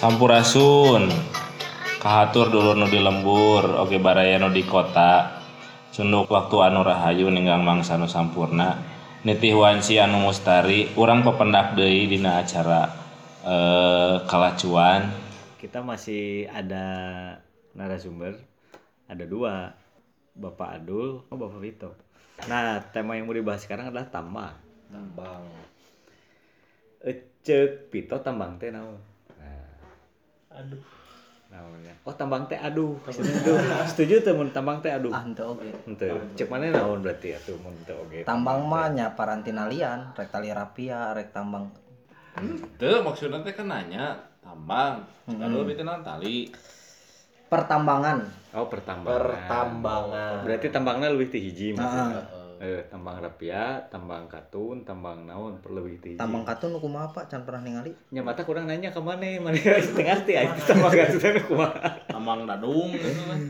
Sampurasun. Kahatur dulu nu di lembur Oke baraya nu di kota Sunduk waktu anu rahayu ninggang mangsa nu sampurna. Nitih wansi anu mustari Urang pependak deui dina acara eh, kalacuan. Kita masih ada narasumber ada dua. Bapak Adul oh Bapak Vito. Nah tema yang mau dibahas sekarang adalah tambang. Tambang. Ecek Vito tambang teh naon aduh. Naonnya oh tambang teh aduh. Setuju setuju tuh mun tambang teh aduh. Ah henteu oge. Henteu. cek mana naon berarti ya tuh mun teu oge? Tambang mah nya parantina lian rek tali rapia rek tambang. Maksudnya teh kan nanya Tambang. Kalau itu non tali. Pertambangan. Oh pertambangan. Pertambangan. Berarti tambangnya lebih ti hiji maksudnya. Heeh. Eh, tambang rapia tambang katun tambang naon lebih ti hiji tambang katun kumaha apa can pernah ningali? Nya mata kurang nanya ke mana mana setengah aja tambang katun kumaha. Tambang dadung gitu kan.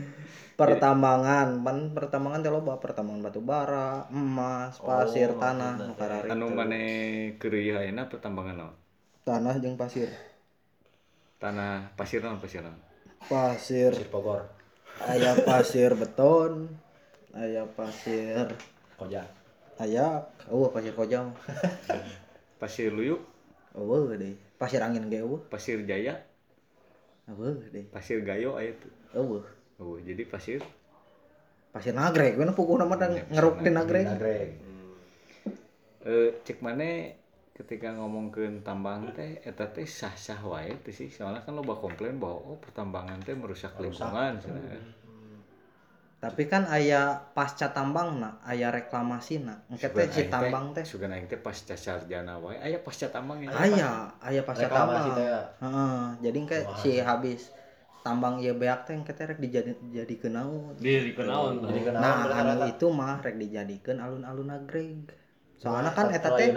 Pertambangan pan pertambangan teh loba pertambangan batu bara emas pasir tanah nu karari anu mana keur ayeuna pertambangan naon? Tanah jeung pasir. Tanah pasir naon pasir naon? Pasir. Sir Bogor. Aya pasir beton aya pasir koja aya eueuh pasir koja mah pasir luyuk eueuh deui pasir angin ge eueuh. Pasir jaya. Eueuh deui pasir gayo aya tuh. Eueuh. Oh jadi pasir? Pasir nagreg we pukuh nama dan ngeruk di nagreg nagreg eh cek mana ketika ngomongkeun tambang teh eta teh sah-sah wae teh sih. Soalnya kan loba komplain bahwa oh pertambangan teh merusak lingkungan cenah. Tapi kan aya pasca tambang na aya reklamasi na engke teh si tambang teh. sugan aing teh pasca sarjana wae. Aya pasca tambang ya aya aya pasca reklamasi tambang. ya. heeh jadi engke si habis tambang ieu beak teh engke teh rek dijadi jadikeun naon Di dikenaun jadi kenal nah anu itu mah rek dijadikeun alun-alun nagreg soalnya kan eta teh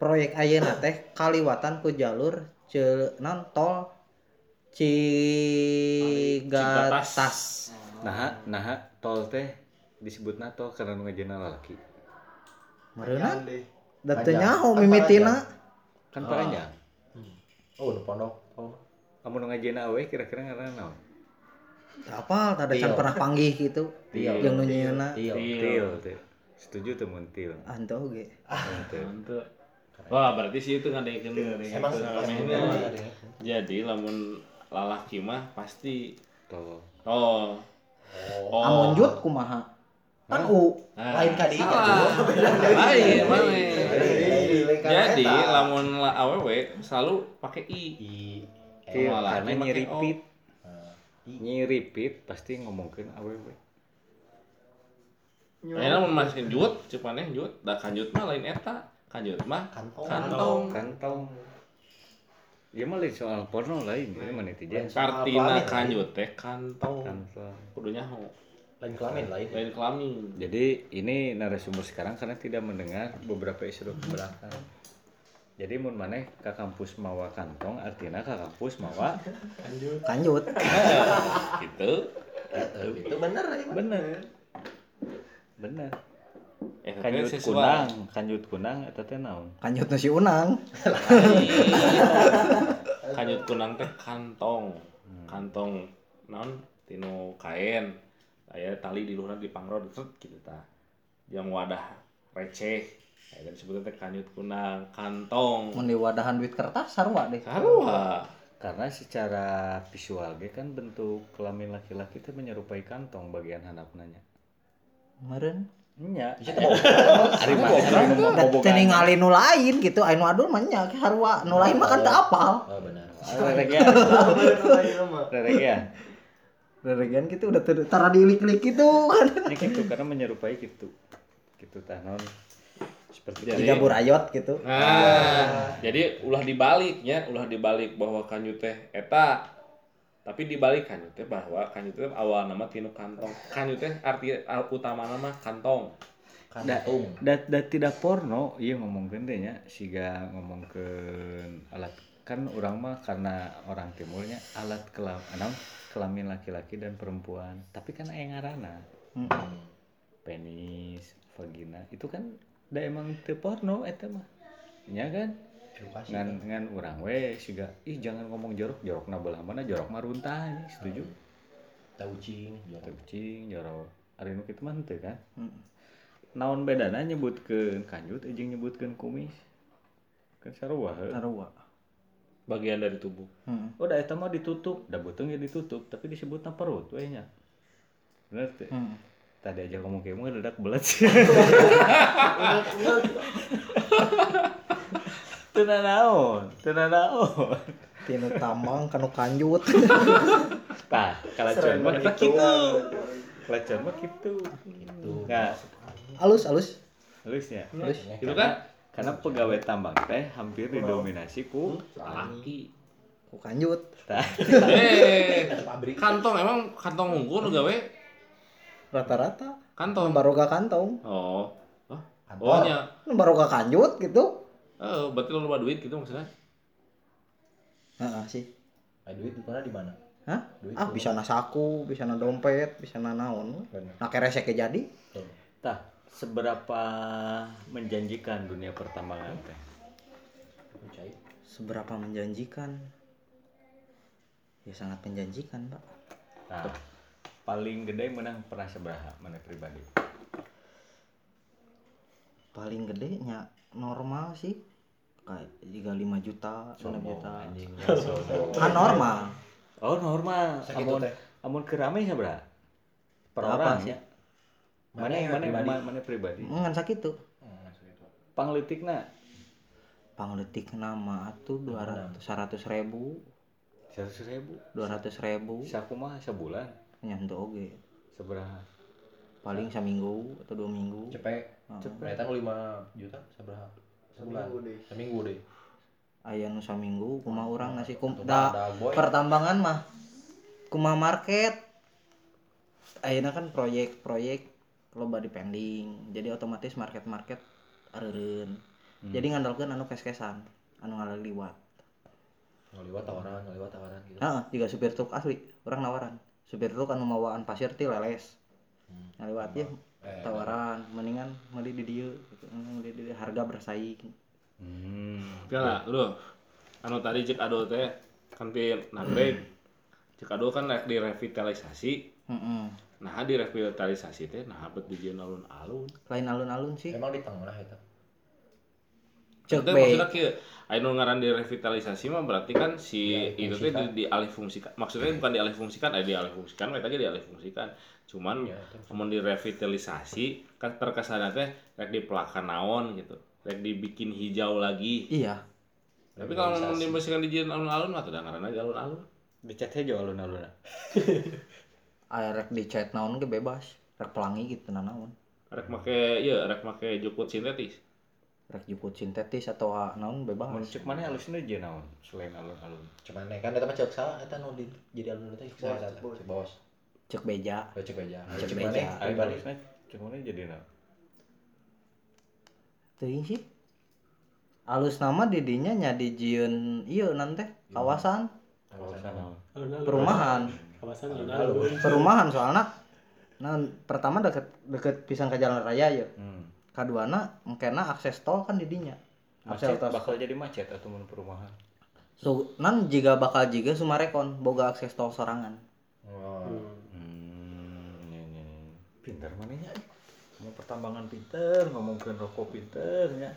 proyek ayeuna teh kaliwatan ku jalur ce non tol Cigatas. Nah nah tol teh disebutna tol karena nu ngajena lalaki Meureunan da teu Panjang. nyaho Kan mimitina. kan panjang oh nu pondok oh kamu nu ngajena awe kira-kira ngaranna naon Apal tadi Tio. can pernah panggih gitu. Tio. Yang nu nyieuna Tio. til teh setuju tuh mun til anto. Teu. Mantap. Wah berarti sih itu emang ada ya? Jadi lamun lalaki mah pasti tol tol. Oh. Amun jut kumaha? Kan u. Ah, lain kali salah. Lain mana? Jadi lamun la- awewe selalu pakai i. i karena nyiripit nyiripit pasti ngomongkeun awewe Ayeuna mun masih jut, cepaneh jut, da kanjut mah lain eta. Kanjut mah kantong kantong. kantong Iya mah lain soal porno lain, ini mah netizen. Kartina Apa, kanjut teh kantong. Kantong. Kudu nyaho. lain kelamin lain Lain kelamin. Jadi ini narasumber sekarang karena tidak mendengar beberapa ke belakang. Jadi mun maneh ke kampus mawa kantong artinya ke kampus mawa Kanjut. Gitu. itu bener ya bener. Bener. Eh, sesuai. kunang, kanjut kunang eta teh naon? Kanjut nu si Unang. Kanjut kunang teh kantong. Kantong naon tinu kain. Aya tali di luhurna dipangrod set gitu tah. Yang wadah receh. Aya disebutna teh kanjut kunang, kantong. Mun di wadahan duit kertas sarua deh. Sarua. Karena secara visual ge kan bentuk kelamin laki-laki teh menyerupai kantong bagian handapnanya. Meureun. Nya. Ari Da teu ningali nu lain gitu, anu adul mah nya sarua. Nu lain mah kan teu apal. oh benar Reregian. Reregian. Reregian gitu udah tara diilik-ilik gitu kan. Ini gitu karena menyerupai gitu. Gitu tah naon. Seperti Jadi- Tiga burayot gitu. Nah, jadi ulah dibaliknya, ulah dibalik bahwa kanjut teh eta tapi dibalik kanjut teh bahwa kanjut teh awal nama tinu kantong. Kanjut teh arti ar- utama nama kantong. kantung da, da tidak porno iya ngomongkeun teh nya. Siga ngomongkeun alat. Kan orang mah karena orang timurnya alat kelam anaon kelamin laki-laki dan perempuan. Tapi kan aya ngaranna Heeh. penis vagina itu kan da emang teu porno eta mah. Nya kan edukasi ngan ngan urang we siga ih jangan ngomong jorok jorok na belah mana jorok mah runtah ini setuju tahu cing jorok. Teu kucing jorok ari nu kitu mah henteu kan Hmm. naon bedana nyebutkeun kanjut jeung nyebutkeun kumis kan sarua. Sarua. bagian dari tubuh Hmm. oh da eta mah ditutup da beuteung ge ditutup tapi disebutna perut we nya bener Hmm. tadi aja ngomong kayak mah dadak belet Tena naon, tena naon. Tinu tambang kanu kanjut. Tah, kalacuan mah kitu. banget Kalacuan mah kitu. Gitu. Nah, Alus alus. halusnya. Alus. itu kan Karena pegawai tambang teh hampir didominasi ku laki Ku kanjut. tah. eh pabrik kantong emang kantong unggul nu gawe Rata-rata kantong baroga kantong. oh oh nya Nu baroga kanjut gitu. Oh berarti lu lupa duit gitu maksudnya Heeh sih. Ah, duit di mana di mana Hah? Duit Ah bisa na saku, bisa na dompet, bisa na naon. Nah keresek jadi. Tuh. Tah, seberapa menjanjikan dunia pertambangan teh? Seberapa menjanjikan? Ya sangat menjanjikan, Pak. Nah, paling gede menang pernah seberapa mana pribadi? Paling gede nya normal sih. Kayak 5 juta, 6 Sombong, juta. anjing sombong. Kan normal. Oh normal. Amun amun kerame seberapa? Per Berapa orang sih? ya. Mana yang mana pribadi? mana, pribadi? Ngan sakitu. Hmm, segitu. Pangletikna Pangletik nama atuh 200 100 ribu, seratus ribu. 200 ribu. Saku mah sebulan Nya henteu oge. seberapa? Paling seminggu atau dua minggu. cepet Heeh. ternyata 5 juta seberapa sebulan. Seminggu deh aya nu saminggu kumaha urang nasi kum Tuh, da pertambangan mah kumaha market? Ayeuna kan proyek-proyek loba di pending. Jadi otomatis market-market areureun. Jadi ngandalkeun anu kes-kesan anu ngaliliwat. Ngeliwat tawaran ngeliwat tawaran gitu. Heeh juga supir truk asli orang nawaran. Supir truk anu mawaan pasir ti leles. Hmm. ngaliwat ya Eh, tawaran mendingan meuli di dieu gitu. meuli di harga bersaing. Hmm. Piala lu. Anu tadi cek ado teh kan pi nagreg cek ado kan rek direvitalisasi heeh nah di revitalisasi teh nah bet dijieun alun-alun. Lain alun-alun sih. Emang di tengah itu cek Itu be maksudnya kieu anu ngaran direvitalisasi mah berarti kan si itu teh di, dialih fungsikan. Maksudnya bukan dialih fungsikan eh dialih fungsikan we tadi dialih fungsikan cuman ya itu namun direvitalisasi kan terkesan teh rek dipelakan naon gitu. Rek dibikin hijau lagi. Iya. Tapi kalau mau dibersihkan di jalan alun-alun mah tidak ngaran aja alun-alun. Dicat aja alun-alun. rek di chat naon ge bebas rek pelangi gitu na naon. Rek make iya rek make jukut sintetis. Rek juput sintetis atau ah, naon bebas. Mun cek mana halusnya aja naon selain alun-alun. cuman kan eta mah cek salah eta nu di jadi alun teh cek salah eta cek bos cek beja. Oh, cek aja Cek cek beja. Ari pribadi halusnya cek mana jadi naon? teuing sih. Alus nama didinya nya di jieun ieu nanti kawasan. Kawasan. Naon? perumahan. Kawasan Alun-alun. perumahan soalnya. Nah pertama deket deket pisang ke jalan raya ya. Hmm. kaduana mungkin akses tol kan didinya. Akses Macet tol bakal jadi macet atau mun perumahan. so, nan jika bakal jika sumarekon boga akses tol sorangan pinter manehnya. Ngomong pertambangan pinter, ngomongkeun rokok pinternya.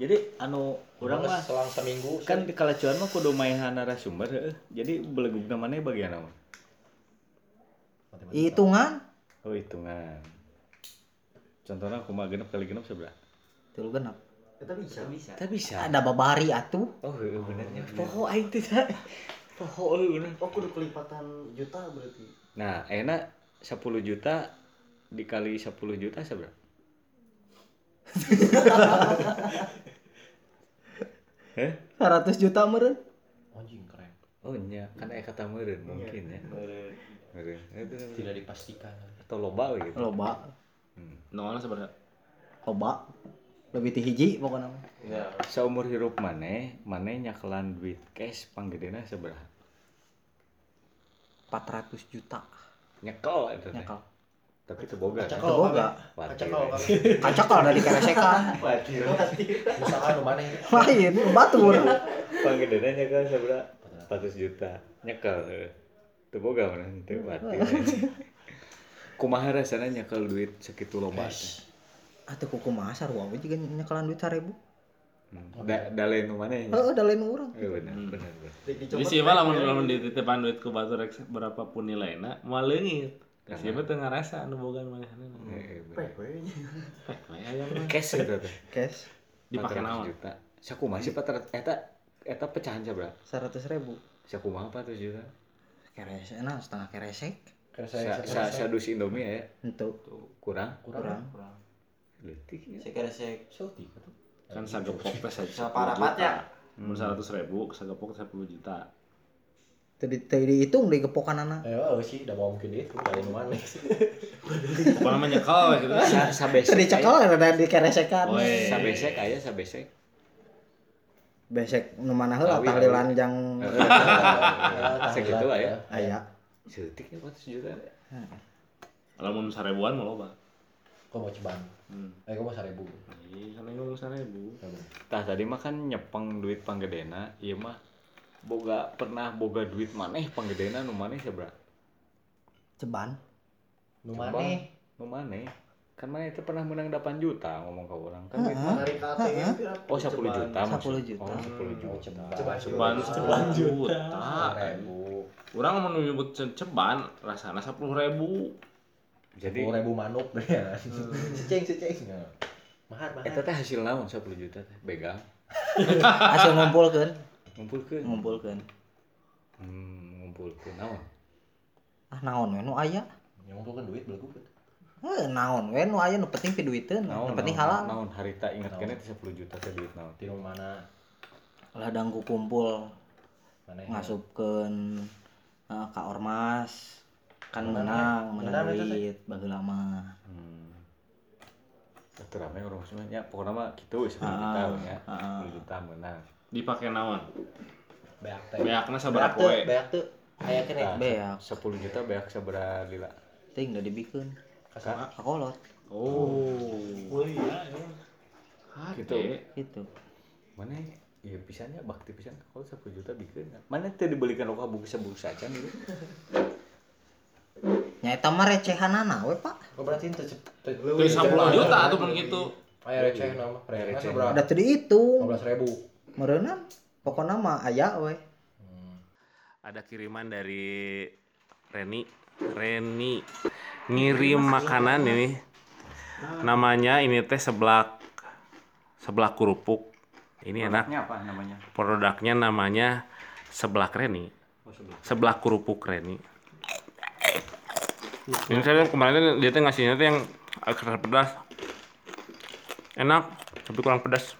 Jadi anu urang mah selang seminggu kan di kalacuan mah kudu mainan narasumber heuh. Jadi belegugna maneh bagian? Matematika. hitungan Oh, hitungan. Contohnya kumaha genep kali genep seberapa? tilu genap kita bisa bisa Tak bisa. ada babari atuh Oh, heueuh benernya. Poho aing teh tah. Poho bener. oh kudu kelipatan juta berarti Nah, enak 10 juta dikali 10 juta seberapa? Heh? 100 juta meren anjing keren Oh nya, kan aya kata meureun mungkin ya. Meureun. Itu tidak dipastikan atau loba gitu. loba Hmm. nongolna sebenarnya loba lebih ti hiji pokoknya mah. Saumur hirup maneh, maneh nyakelan duit cash panggedena seberapa? 400 juta Nyekel itu teh. Tapi teboga kan? Kacakal Boga. Watir. Kacakal kan. kacakal dari keresekan Watir. Usaha nu mana lain batur Panggedena nyekel seberapa? 400 juta. Nyekel. eh. Teboga mana teu watir. Kumaha rasana nyekel duit segitu loba teh? atau kuku masar wae juga nyekelan duit seribu Hmm. Da dalain mana ya? oh udah lain orang Eh, benar, benar. Jadi sih malah mun lamun dititipan duit ke batu rek berapapun nilainya moal leungit. Kasih mah teu ngarasa anu bogan manehna. Eh, benar. Pek we aya mah. Cash eta teh. cash Dipake 400 naon? juta. Sakumaha sih 400 eta eta pecahan sabra? seratus ribu Sakumaha 400 juta? keresek nah setengah keresek Sa sa sadus Indomie ya itu kurang kurang leutik ya. Saya saya Sulti kan. Sagepok teh Sama parapatnya. Mun 100 ribu sagepok 10 juta. Tadi tadi dihitung di kepokan anak Eh, oh sih, udah mau mungkin itu dari mana. Apa namanya nyekel we gitu. Sa sabesek. tadi cekal ada di keresekan Weh. Sabesek aya sabesek. besek nu mana heula tahlilan jang Segitu aya. aya Seutik ya 400 juta. Lamun sarebuan mah loba. Kok mau ceban? Hmm. Eh, kok mau seribu? Iya, kan ngomong sarebu. Tah tadi mah kan nyepeng duit panggedena, ieu mah boga pernah boga duit maneh panggedena nu maneh sabra? ceban Nu mana? Nu maneh? Kan maneh itu pernah menang 8 juta ngomong ke orang kan duit Heeh. mah. Dari KTM Oh 10 juta 10 maksud. juta. Oh 10 Oh, juta. ceban. Ceban 10 juta. Urang mau nyebut ce- ceban rasana 10 ribu. Jadi Sepuluh ribu manuk ya. Seceng, seceng. Ya. Mahar, mahar. eta teh hasil naon 10 juta teh? Begal. hasil ngumpulkeun Ngumpulkeun. ngumpulkeun Hmm, ngumpulkeun naon? ah naon we nu aya Yang ngumpulkan duit belagu. Heh, naon we nu aya nu penting pi duiteun Naon? nu penting halal Naon harita ingat kene teh 10 juta teh duit naon? Di mana? ladang ku kumpul Mana? ngasupkeun uh, ka ormas kan Menang, menang ya? duit baheula mah Hmm. Teu rame orang semuanya pokoknya mah kitu 10 juta Ah, nya. ah. 10 juta menang. Dipake naon? Beak teh. Beakna Beak sabaraha poe? beak teu. Aya kene. Tah, beak 10 juta beak sabaraha lila? ting udah dibikeun Kasar. kakolot Oh. Gitu. Hate. gitu Mana Iya pisannya bakti pisan kalau 10 juta bikin. Mana teh dibelikan rokok bungkus bungkus aja gitu. nyaeta mah recehanana we pak Oh, berarti itu Tuh 10 juta tuh pun gitu. Aya receh nama. Receh berapa? udah teu dihitung 15 ribu. Meureunna pokokna mah aya we Ada kiriman dari Reni. Reni ngirim makanan ini. Namanya ini teh seblak seblak kerupuk. Ini enak. Produknya apa namanya? Produknya namanya seblak Reni. Oh. Seblak kerupuk Reni. Ini saya kemarin dia tuh ngasihnya tuh yang ekstra pedas. Enak, tapi kurang pedas.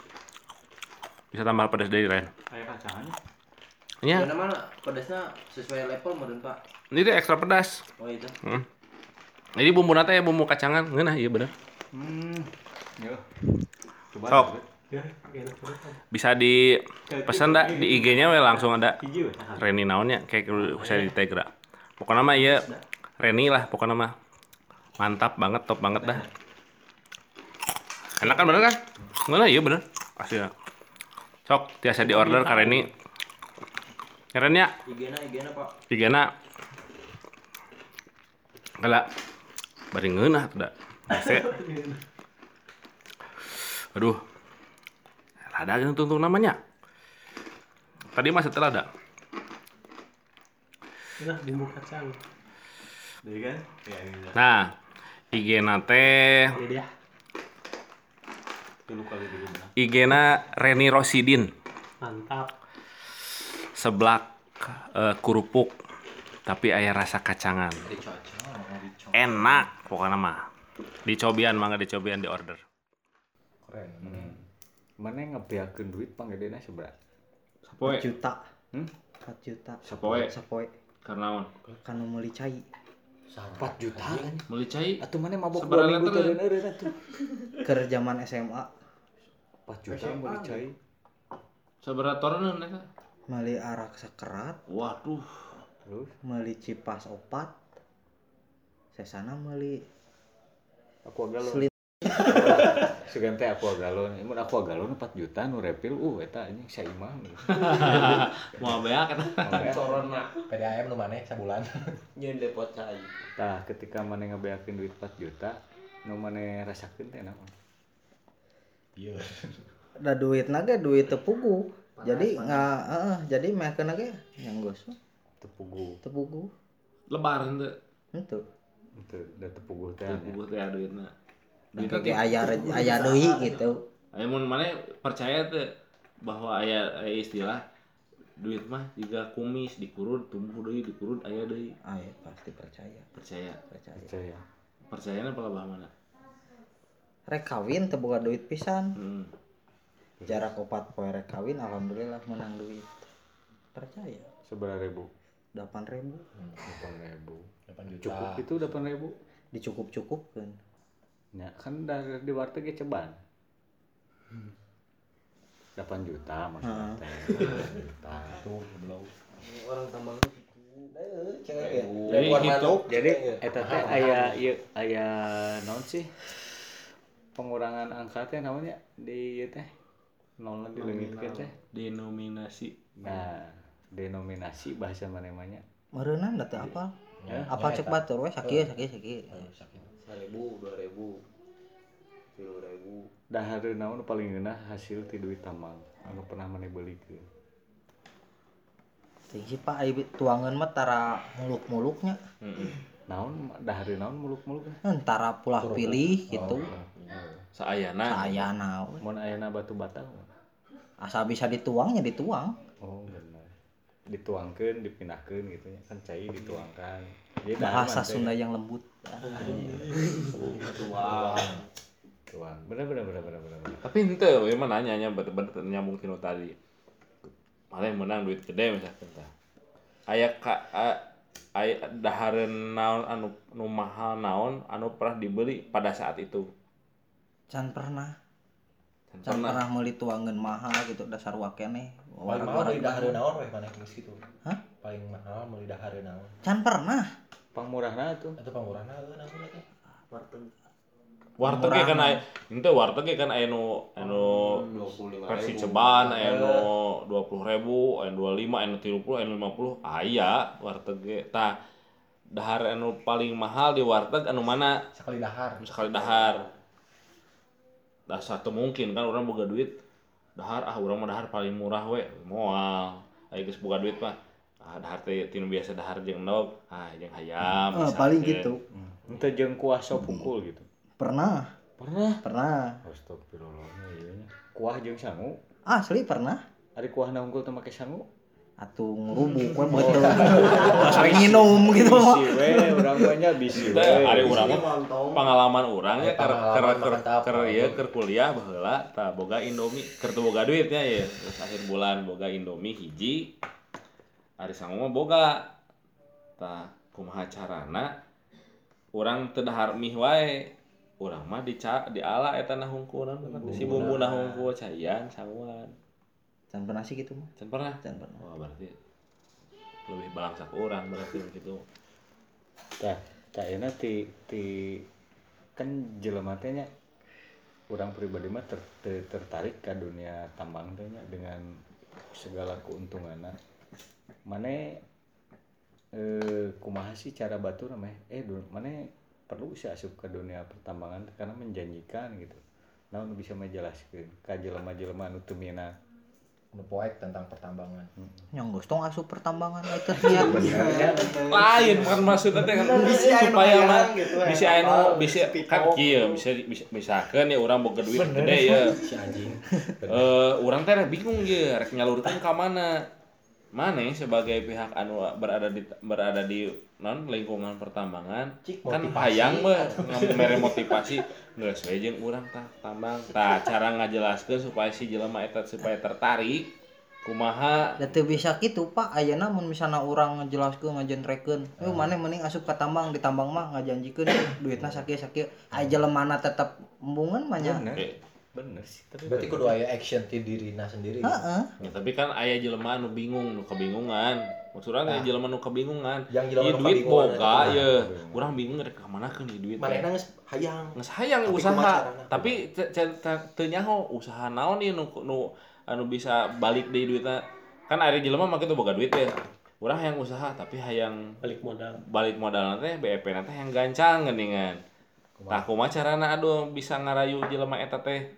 Bisa tambah pedas dari Ren. Kayak kacangannya. Ya, Ya mana pedasnya sesuai level meureun Pak. ini tuh ekstra pedas. Oh itu. Hmm. Jadi bumbu nate ya bumbu kacangan, ngeunah iya bener. Hmm. Yo. Coba. Sok. Bisa di pesan dah di IG-nya we langsung ada we. Reni naonnya kayak saya di Tegra. Pokoknya mah iya Reni lah pokoknya mah. Mantap banget, top banget dah. Enak kan bener kan? Ngeunah iya bener. Pasti ya. Sok tiasa di order ka Reni. Keren ya, IG-na IG-na Pak. Pigana Kala Bari ngeunah tuh da Ese Aduh. Rada gitu tuntung namanya. Tadi masih setelah ada Jadi kan? Ya ini. Nah IG nate Dulu kali dulu. IG na Reni Rosidin. Mantap. Seblak eh, kerupuk Tapi ayah rasa kacangan. Enak pokoknya mah. Dicobian mangga dicobian di order. Keren. Mana ngebeakeun duit panggedena seberapa? 4 juta. Hmm? 4 juta. Sapoe. Sapoe. Karena kanu meuli cai 4 juta kan? Meuli cai Atuh mana mabok 2 minggu teureun eureun atuh. zaman SMA 4 juta mau dicai. Seberapa toreun eta? meuli arak sekerat Waduh Terus meuli cipas opat sesana meuli Aqua galon. Selit. Sugan teh aqua galon. Mun aqua galon 4 juta nu refill uh eta anjing saimah. mau beak kan Corona. PDAM lu mana sebulan. Nyeun depot cai. Tah ketika mana ngabeakeun duit 4 juta nu mana rasakeun teh naon? Iya. da duit naga duit tepugu. Jadi nggak heeh, jadi mereka naga yang gosok. Tepugu. tepugu. Lebaran tuh itu. Itu da tepugu teh. bubuh teh duitna. Dan duitna kayak ayah ayah deui gitu. Aya mun mana percaya tuh bahwa aya aya istilah duit mah jika kumis dikurut tumbuh deui dikurut aya deui. Ah ya, pasti percaya. Percaya. Percaya. Percaya. percayanya apa bah mana rek kawin teu boga duit pisan hmm. jarak opat poe rek kawin alhamdulillah menang duit percaya Seberapa ribu? delapan ribu 8 ribu. 8 juta. Cukup itu 8 ribu. dicukup cukupkan Ya, kan dari di warteg ge ceban. 8 juta maksudnya teh. 8 juta. Tuh, belum. Orang. Eh, cewek ya. Jadi Lepuan gitu. Jadi Iya. eta teh aya ieu aya naon sih? Pengurangan angka teh namanya di ieu teh. Nol di leungitkeun teh. denominasi Nah, denominasi bahasa mana-mana. merenang da teu apa Ya, apa cek batur we sakieu sakieu sakieu Seribu, dua ribu, tiga ribu. Dahar naon nu paling geunah hasil ti duit tambang anu pernah maneh beulikeun. Ting si Pak aya tuangan mah tara muluk-muluknya Naon dahar naon muluk-muluk. antara pulah pilih gitu saayana saya naon Mun ayeuna batu bata. asal bisa dituangnya dituang Oh, bener. Dituangkeun, dipindahkeun gitu ya. Kan cai dituangkan. Jadi bahasa teh Sunda yang lembut Wah. tuang. Bener bener bener bener bener. bener. tapi ente mah nanya nya bener-bener nyambung tinu tadi malah yang menang duit gede misalkan tah aya ka a- aya dahareun naon anu nu mahal naon anu pernah dibeli pada saat itu can pernah Can can pernah pernah meuli tuangan mahal gitu dasar wakene Paling mahal meuli dahar naon weh mana geus kitu. Hah? Paling mahal meuli dahar naon. can pernah Pangmurahna tuh. Itu pangurana eueuh naon teh. Warteg warteg ge kan aya ente warteg ge kan aya nu anu dua puluh lima versi ribu. ceban aya nu 20.000 aya 25 aya nu 30 aya nu 50 aya warteg ge tah dahar anu paling mahal di warteg anu mana Sekali dahar. sekali dahar dah satu mungkin kan orang boga duit dahar ah orang mah dahar paling murah we moal ayo geus boga duit mah ah dahar teh tinu biasa dahar jeung ah jeung hayam misalkeun. paling gitu Ente jeung kuah sop pukul gitu. pernah Pernah. pernah Astagfirullah. Iya. Kuah jeung sangu. asli pernah Ari kuah na unggul teu make sangu. Atuh ngerubuk we betul. Sering minum gitu. Bisi we, urang mah nya bisi we. Urang mah Lontong. pengalaman urang ya ker ker ker, ker ieu keur kuliah baheula tah boga Indomie teu boga duitnya ya terus akhir bulan boga Indomie hiji. Ari sangu mah boga. Tah kumaha carana? Urang teu dahar mih wae urang mah dica diala eta nahungkulan kan si bumbu nahungkul caian sanguan can pernah sih gitu mah can pernah? Can pernah. Wah berarti lebih balangsak urang berarti gitu. Tah, tah euna ti ti kan jelema teh nya urang pribadi mah ter, ter- tertarik ke dunia tambang teh nya dengan segala keuntunganna. Mane eh kumaha sih cara batur mah eh mane perlu sih asup ke dunia pertambangan karena menjanjikan gitu. Nah, nu bisa menjelaskan ka jelema-jelema anu Nu poek tentang pertambangan. yang geus tong asup pertambangan itu niat lain kan maksudnya kan? Supaya mah bisa anu bisa kan kieu bisa bisa misalkan ya orang boga duit gede ya. Si anjing. eh orang teh bingung ge rek nyalurkeun ka mana mana sebagai pihak anu berada di berada di non lingkungan pertambangan Cik, kan hayang mah mere motivasi. Geus we jeung urang tah tambang. Tah cara ngajelaskeun supaya si jelema eta supaya tertarik kumaha? Da teu bisa gitu Pak. Ayeuna mun misalna urang ngajelaskeun ngajentrekeun eu maneh mending asup ka tambang di tambang mah ngajanjikeun duitna sakieu sakieu aya jelemana tetep embungan mah nya Bener. Sih tapi Berarti kudu aya action ti dirina sendiri. Heeh. Ya, tapi kan aya jelema nu bingung nu kebingungan. Maksudnya aya jelema nu kebingungan. Yang jelema Ieu nu duit kebingungan boga ya urang bingung rek ka mana ke duit Manehna geus hayang. Nges hayang usaha. tapi te- te- te- teu nyaho usaha naon ieu nu nu anu bisa balik deui duitna kan ari jelema mah kitu boga duit ya. Urang hayang usaha tapi hayang balik modal. balik modal teh BEP nanti yang gancang geuningan tah kumaha carana aduh bisa ngarayu jelema eta teh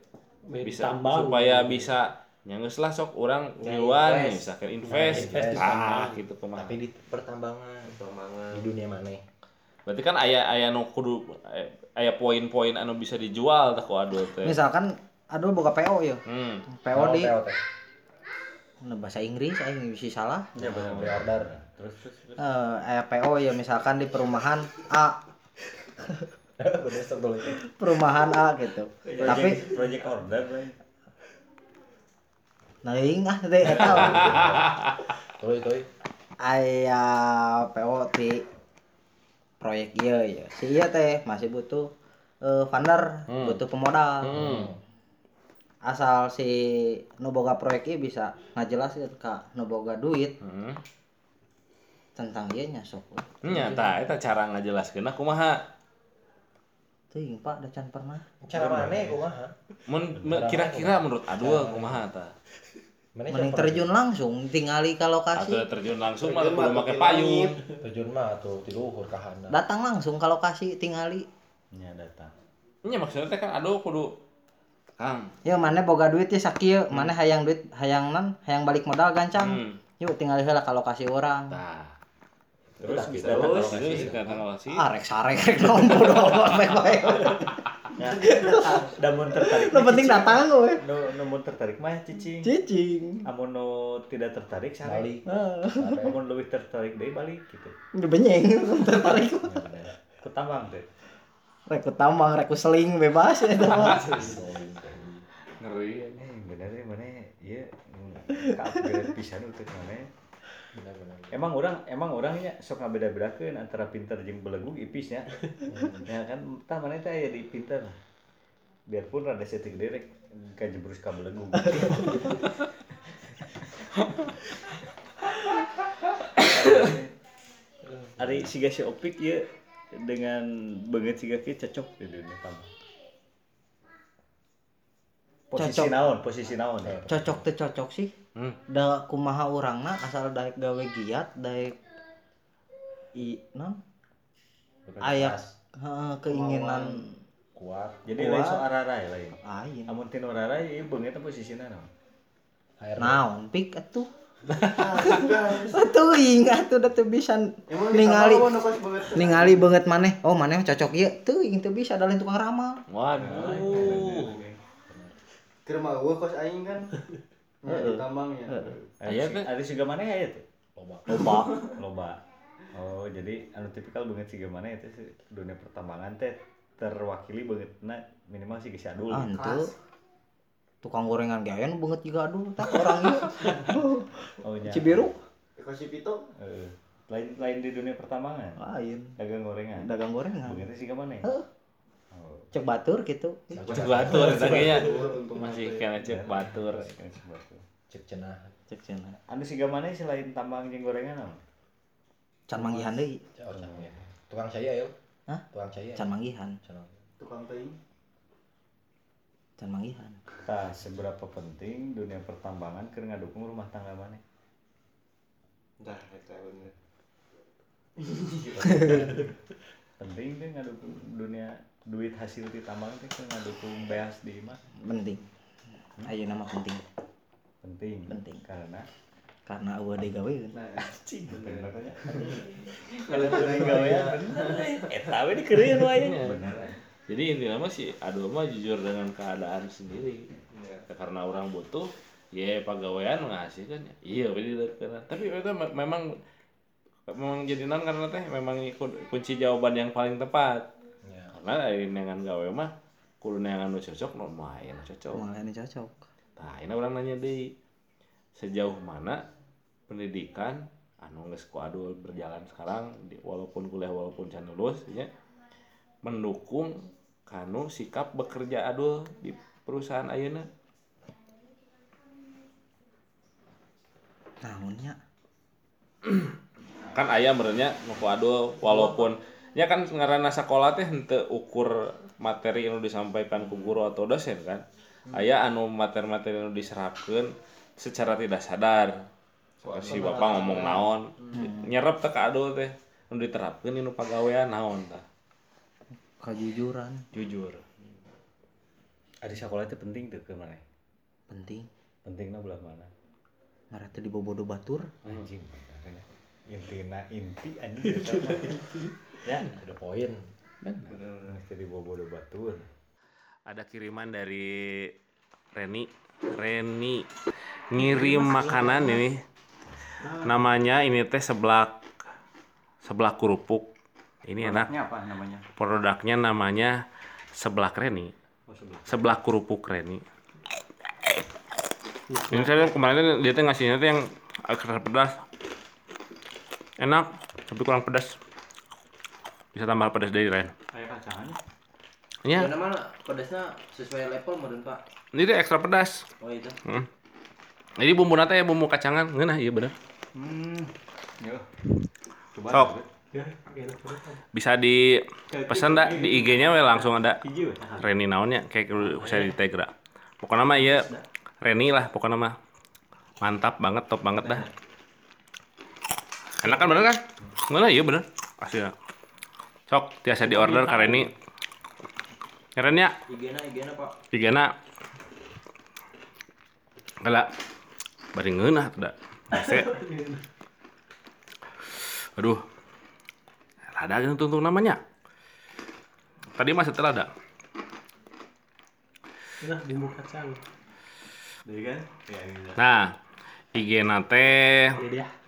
bisa Tambang. supaya bisa nyanggeus lah sok urang tiluan nih misalkan invest invest di ah gitu kumaha Tapi di pertambangan, pertambangan di dunia mana? berarti kan aya aya nu kudu eh, aya poin-poin anu bisa dijual tah ku aduh teh Misalkan aduh boga PO ya. hmm PO di PO teh. Nah, bahasa Inggris aing bisa salah. ya bener Pre-order. terus terus terus. Eh, aya PO ya misalkan di perumahan A. perumahan A gitu. Tapi project, project order lah Naing ah teh eta Tuh itu. aya PO di proyek ieu ya. Si ieu teh masih butuh eh, vendor, Hmm. butuh pemodal. hmm Asal si nu boga proyek ieu bisa ngajelaskeun ka nu boga duit hmm tentang ieu nya sok. nya tah eta cara ngajelaskeun kumaha Teuing Pak da can pernah. Cara mana kumaha? mun kira-kira menurut aduh kumaha Mana Mending terjun langsung tingali ka lokasi. atau terjun langsung mah kudu make payung terjun mah tuh di luhur kahana. Datang langsung ka lokasi tingali. nya datang nya maksudnya teh kan aduh kudu Kang Ya mana boga duit ya sakieu, mana hayang duit hayang nan, hayang balik modal gancang. hmm Yuk tinggal heula ka lokasi orang. tah terus Terus, kita terus terus kata lokasi Ah rek sarek rek naon bodo amat bae-bae. namun tertarik Nu penting datang we. no, namun tertarik mah cicing Cicing. amun nu tidak tertarik sare Balik. Amun lebih tertarik deh balik gitu Udah benyeng tertarik. ya kutambang teh Rek ku tambang, rek seling bebas ya mah. ngeri eh bener ya mana iya upgrade pisan untuk mana Emang orang emang orangnya sok ngabeda bedakan antara pinter jeung belegug ipisnya ya kan tah mana teh aya di pinter biarpun rada setik derek kajebrus ka belegug Ari siga si Opik ya dengan banget siga cocok. Di dunia tambah. Posisi Cocok. naon? Posisi naon? ya? Cocok teh cocok sih. hmm Da kumaha urangna asal daek gawe giat, daek i non aya heeh, keinginan Kuat. Jadi lain so ararai lain. Amun tinu ararai ieu beungeut posisina naon? Air. Naon pik atuh. Atuh ingat tuh teu bisa ningali ningali banget maneh. Oh maneh cocok ieu. Teuing teu bisa da lain tukang ramal. waduh Mah gua kos aing kan. Ya, di tambangnya. Aya teh. Ada siga mana ya itu? Loba. Loba. Loba. Oh, jadi anu tipikal banget siga mana itu sih dunia pertambangan teh terwakili banget nah minimal sih geus adul. Ah. Tukang gorengan ge aya nu beungeut juga aduh tak orang ieu. Oh, nya. Cibiru Kos Pito. Eh, lain lain di dunia pertambangan. lain. Dagang gorengan. Dagang gorengan. Begitu sih ke mana ya? Cek batur gitu. cek batur tadinya masih kena cek batur. Cek cenah. Cek cenah. Anu sih mana selain tambang jeung gorengan apa? Can manggihan deui. Ya. Tukang saya yuk. Hah? Tukang saya. Can manggihan. Tukang teuing. Can manggihan. Tah, seberapa penting dunia pertambangan keur ngadukung rumah tangga mana? Dah, eta bener. Penting deh ngadukung dunia duit hasil di tambang teh keur ngadukung beas di imah. Penting. Ayo nama penting. Penting. Penting. Karena Karena eueuh deui gaweun. Nah, cing bener katanya. kalau Bener gawean. eta we dikeureueun wae Bener. jadi intinya mah si aduh mah jujur dengan keadaan sendiri Ya, karena orang butuh ya pegawaian mengasihkan iya bener karena tapi itu me- memang memang jadi karena teh memang kun- kunci jawaban yang paling tepat Ya. Karena dari nengan gawe mah kudu nengan nu cocok nu mah aya nu cocok. Malah ini cocok. Nah, ini orang nanya deh sejauh mana pendidikan anu geus ku adul berjalan sekarang di, walaupun kuliah walaupun can lulus ya mendukung kanu sikap bekerja adul di perusahaan ayeuna? Naonnya kan ayah merenya nuku ado walaupun ya kan ngaranna sekolah teh henteu ukur materi yang disampaikan ku guru atau dosen kan ayah anu materi-materi yang diserapkeun secara tidak sadar si bapak ngomong naon nyerap teh ka ado teh nu diterapkeun anu pagawean naon tah kejujuran jujur Ada sekolah itu penting tuh ke mana? penting Pentingnya belah mana? ngarate di bobodo batur Anjing. makanya. Intina inti anjing. Ya, Ada poin. bener jadi bobodo batur. ada kiriman dari Reni. Reni ngirim makanan ini. Namanya ini teh seblak seblak kerupuk. Ini enak. Produknya apa namanya? produknya namanya seblak Reni. Oh, seblak. Kerupuk Reni. Ini saya kemarin dia tuh ngasihnya tuh yang agak pedas. Enak tapi kurang pedas bisa tambah pedas dari Ren Kayak kacangannya. ya Karena mana pedasnya sesuai level meren pak. ini tuh ekstra pedas Oh itu. Hmm. Jadi bumbu nata ya bumbu kacangan, ngeunah iya bener. Hmm. Yo. Coba. Sok. Ya, enak banget. Bisa dipesan dah di IG-nya we langsung ada. Reni naonnya kayak bisa di Tegra. Pokoknya mah iya Reni lah pokoknya mah. Mantap banget, top banget dah. Enak kan bener kan? Ngeunah iya bener. Pasti ya. Sok tiasa di order ka Reni. Keren ya, Igena igena pak. pigana. Kala bari ngeunah tuh da. Ese. Aduh. Rada yang tuntung namanya. Tadi masih terada. Nah, bumbu kacang. Jadi kan? Ya, ini. Nah, IG nate Ini dia.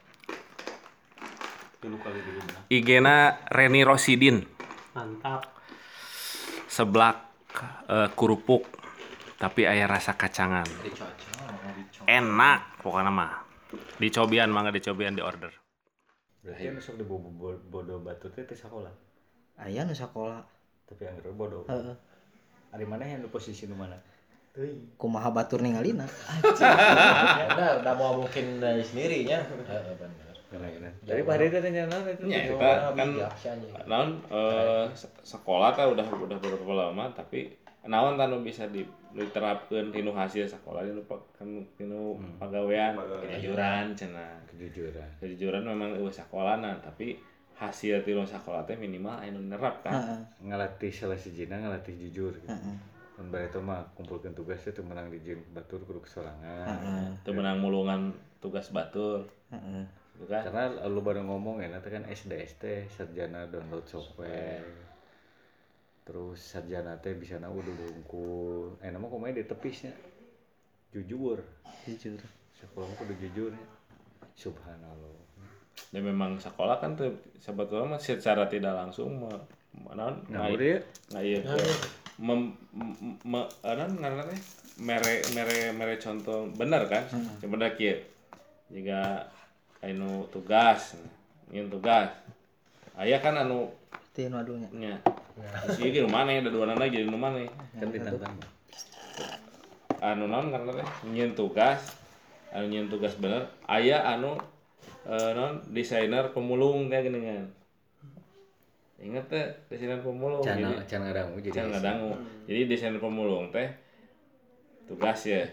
Dulu kali dulu. nah. IG na Reni Rosidin Mantap. seblak eh, kerupuk tapi ayah rasa kacangan enak pokoknya mah dicobian mangga dicobian di order Berarti kan sok di bobo bodo batu teh teh sekolah. aya nu sakola Tapi yang bodoh. heeh Ari mana yang di posisi nu mana? kumaha batur ningalina Benar, udah mau mungkin dari sendirinya. Heeh, benar. Dari Pak Dede tanya naon itu. Ya, Yo, kita kan naon eh, se- sekolah teh udah udah beberapa lama tapi naon tanu bisa di diterapkeun tinu hasil sekolah pa- kan tinu pagawean kejujuran cenah. Kejujuran. kejujuran memang eueuh sakolana tapi hasil tinu sekolah teh minimal anu nerap kan heeh. Ngalatih salah sijina ngalatih jujur. Gitu. bari itu mah kumpulkan tugas itu menang di jeung batur kudu kesorangan. heeh. Teu menang mulungan tugas batur heeh gitu kan Karena lu baru ngomong ya, nanti kan SDST sarjana download software. Terus sarjana teh bisa na udah bungkul. Eh nama kumaha di tepisnya. Jujur. jujur Sekolah mah kudu jujur ya. Subhanallah. dan memang sekolah kan tuh sebetulnya mah secara tidak langsung me, me- naon Nah, ngai- udah ya. nggak iya mem me, anan ngaranna teh mere mere mere contoh bener kan sebenarnya kieu jika anu tugas ingin tugas. Aya kan anu teh nu adunya. nya. Sih di rumah nih ada dua nana jadi rumah nih. Kan ditantang. anu naon karena teh? Nyin tugas. Anu nyin tugas bener. Aya anu eh, naon? Desainer pemulung teh geuningan inget teh desainer pemulung. Cana jadi cana ngadangu jadi. Jangan ngadangu. Jadi desainer pemulung teh tugas ya.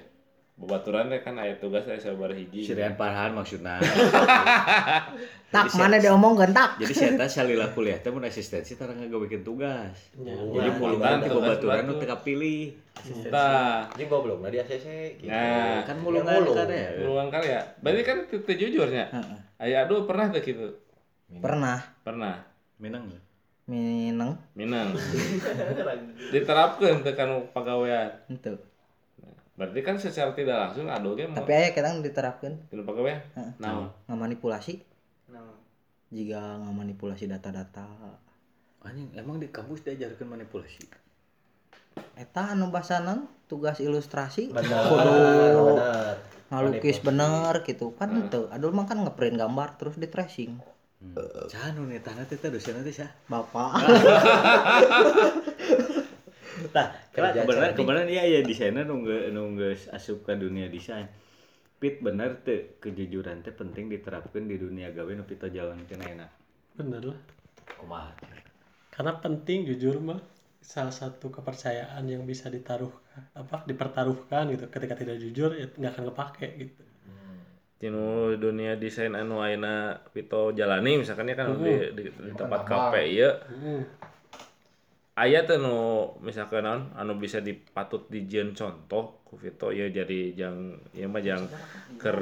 Babaturan teh kan aya tugas aya sabar hiji. Sirian parahan maksudna. tak mana diomong gentak Jadi saya teh salila kuliah teh mun asistensi tara bikin tugas. Jadi Wah, mulungan tugas ti babaturan nu batu. teu kapilih. Tah. Jadi goblok lah di ACC gitu. Nah, Kan mulungan mulung. kan ya. Pemulungan karya. Berarti kan teu teu jujurnya. Heeh. Aya aduh pernah teh gitu. pernah Pernah. Minang ya. mineng Minang. Diterapkeun teh kan pagawean. itu Berarti kan secara tidak langsung aduh tapi aya kadang diterapkan tinu pagawean. Heeh. Naon? ngamanipulasi jika ngamanipulasi data-data Anjing emang di kampus diajarkan manipulasi. eta anu bahasanan tugas ilustrasi Benar, kudu ngalukis bener gitu kan itu adul mah kan ngeprint gambar terus di tracing Hmm. Canu nih tanah teh teh dosen teh sah. bapak Tah, Kerja kebenaran kebenaran iya ya desainer nunggu nunggu asup ke dunia desain. Pit bener teh kejujuran teh penting diterapkan di dunia gawe nu kita jalankeun ayeuna. bener lah Kumaha. karena penting jujur mah salah satu kepercayaan yang bisa ditaruh apa dipertaruhkan gitu ketika tidak jujur ya nggak akan kepake gitu Tinu dunia desain anu ayeuna Vito jalani misalkan ya kan di, di, di tempat kafe Hmm. Aya teh nu misalkan naon? Anu bisa dipatut dijieun contoh ku Vito ya jadi jang ya mah jang ker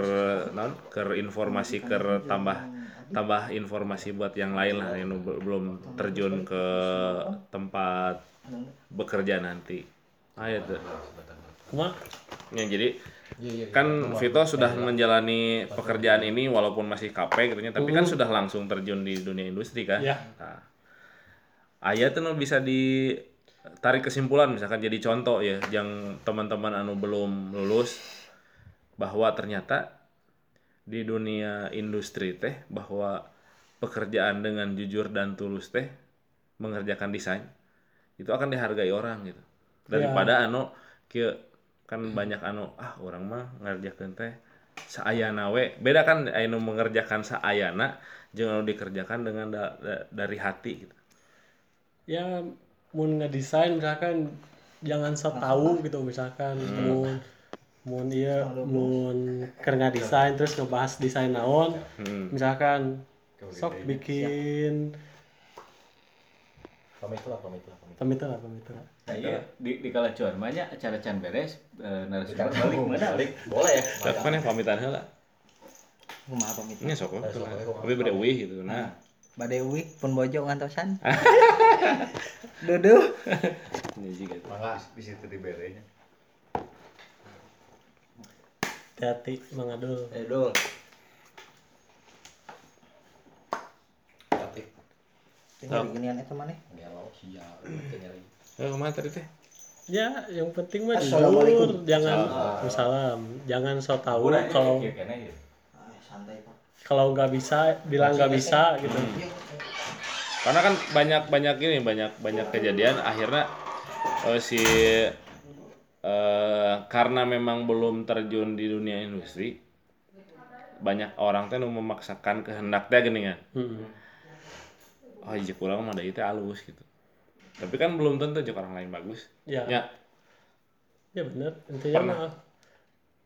naon? Ker informasi ker tambah tambah informasi buat yang lain lah yang belum terjun ke tempat bekerja nanti. Aya tuh cuma ya jadi Iya iya. kan Vito sudah menjalani pekerjaan ini walaupun masih KP gitu tapi kan sudah langsung terjun di dunia industri kan. Ya. Nah, aya tuh nu bisa ditarik kesimpulan misalkan jadi contoh ya yang teman-teman anu belum lulus bahwa ternyata di dunia industri teh bahwa pekerjaan dengan jujur dan tulus teh mengerjakan desain itu akan dihargai orang gitu. Daripada anu kieu kan banyak anu ah orang mah ngerjakeun teh saayana we. Beda kan anu mengerjakan saayana jeung anu dikerjakan dengan da- da- dari hati gitu ya mau ngedesain misalkan jangan so tahu gitu misalkan mau mau iya mau. keur desain terus ngebahas desain naon. Hmm. misalkan sok bikin Pamit lah, pamit lah, pamit. pamit lah pamit lah Nah, iya di di kala cuan mah nya acara can beres eh, narasumber. Balik mana balik. Boleh ya. Kapan ya pamitan heula kumaha pamit ini sok we. tapi beda wih gitu nah. Bade uik pun bojo ngantosan duduh ini juga. Mangga. Di situ diberenya. hati-hati Mang Adul Eh, Dul. Hati. tinggal ginian eta maneh Galau sia. Nyari. Eh, ke mana tadi teh ya yang penting mah jujur jangan salam jangan so tahu kalau Iya kena ya. Ah, santai pak kalau nggak bisa bilang nggak bisa gitu karena kan banyak banyak ini banyak banyak kejadian. Akhirnya eh, si eh, karena memang belum terjun di dunia industri banyak orang teh memaksakan kehendak teh gini kan. Hmm. oh iya kurang mah da ieu teh alus gitu. Tapi kan belum tentu jeung orang lain bagus. Ya. Ya. Ya bener intinya mah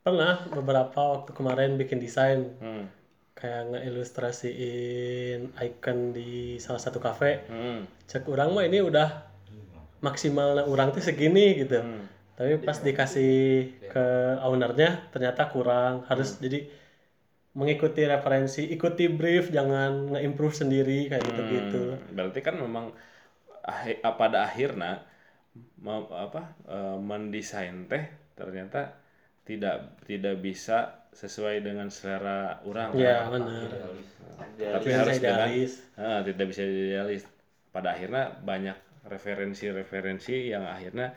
pernah beberapa waktu kemarin bikin desain. Hmm. Kayak ngeilustrasiin icon di salah satu kafe. Hmm. cek orang mah ini udah maksimal orang tuh segini gitu. Hmm. tapi pas dikasih ke ownernya ternyata kurang. Harus jadi mengikuti referensi ikuti brief jangan nge-improve sendiri kayak gitu gitu Hmm, berarti kan memang pada akhirnya mau apa eh, mendesain teh ternyata tidak tidak bisa sesuai dengan selera orang ya benar. Tapi Tidak harus dengan. Ah, tidak bisa idealis. Pada akhirnya banyak referensi-referensi yang akhirnya